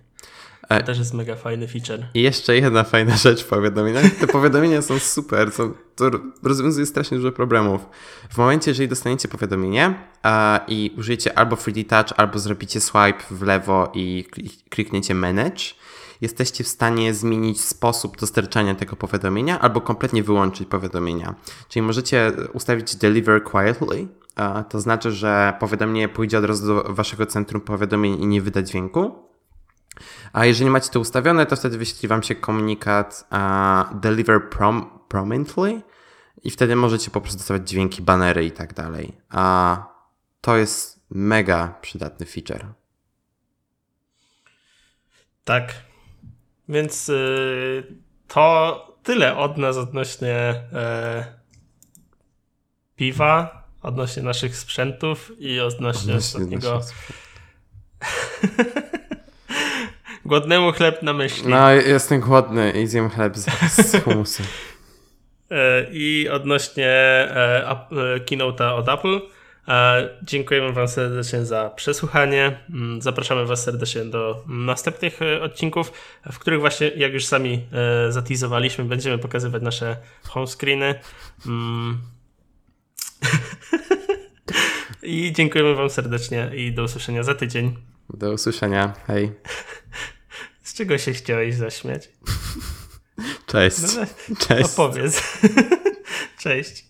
To e, też jest mega fajny feature. I jeszcze jedna fajna rzecz w powiadomieniach. Te powiadomienia są super, są, to rozwiązuje strasznie dużo problemów. W momencie, jeżeli dostaniecie powiadomienie a, i użyjecie albo 3D Touch, albo zrobicie swipe w lewo i klikniecie Manage, jesteście w stanie zmienić sposób dostarczania tego powiadomienia albo kompletnie wyłączyć powiadomienia. Czyli możecie ustawić Deliver Quietly, to znaczy, że powiadomienie pójdzie od razu do waszego centrum powiadomień i nie wyda dźwięku. A jeżeli macie to ustawione, to wtedy wyświetli Wam się komunikat uh, Deliver prom prominently i wtedy możecie po prostu dostawać dźwięki, banery i tak dalej. A to jest mega przydatny feature. Tak. Więc yy, to tyle od nas odnośnie yy, piwa, odnośnie naszych sprzętów i odnośnie, odnośnie ostatniego. Głodnemu chleb na myśli. No, jestem głodny i zjem chleb z, z humusem. I odnośnie e, e, keynote'a od Apple, dziękujemy Wam serdecznie za przesłuchanie. Mm, zapraszamy Was serdecznie do następnych odcinków, w których właśnie, jak już sami zatizowaliśmy, będziemy pokazywać nasze home screeny. Mm. I dziękujemy Wam serdecznie i do usłyszenia za tydzień. Do usłyszenia. Hej. Z czego się chciałeś zaśmiać? Cześć. No, no, Cześć. Opowiedz. Cześć.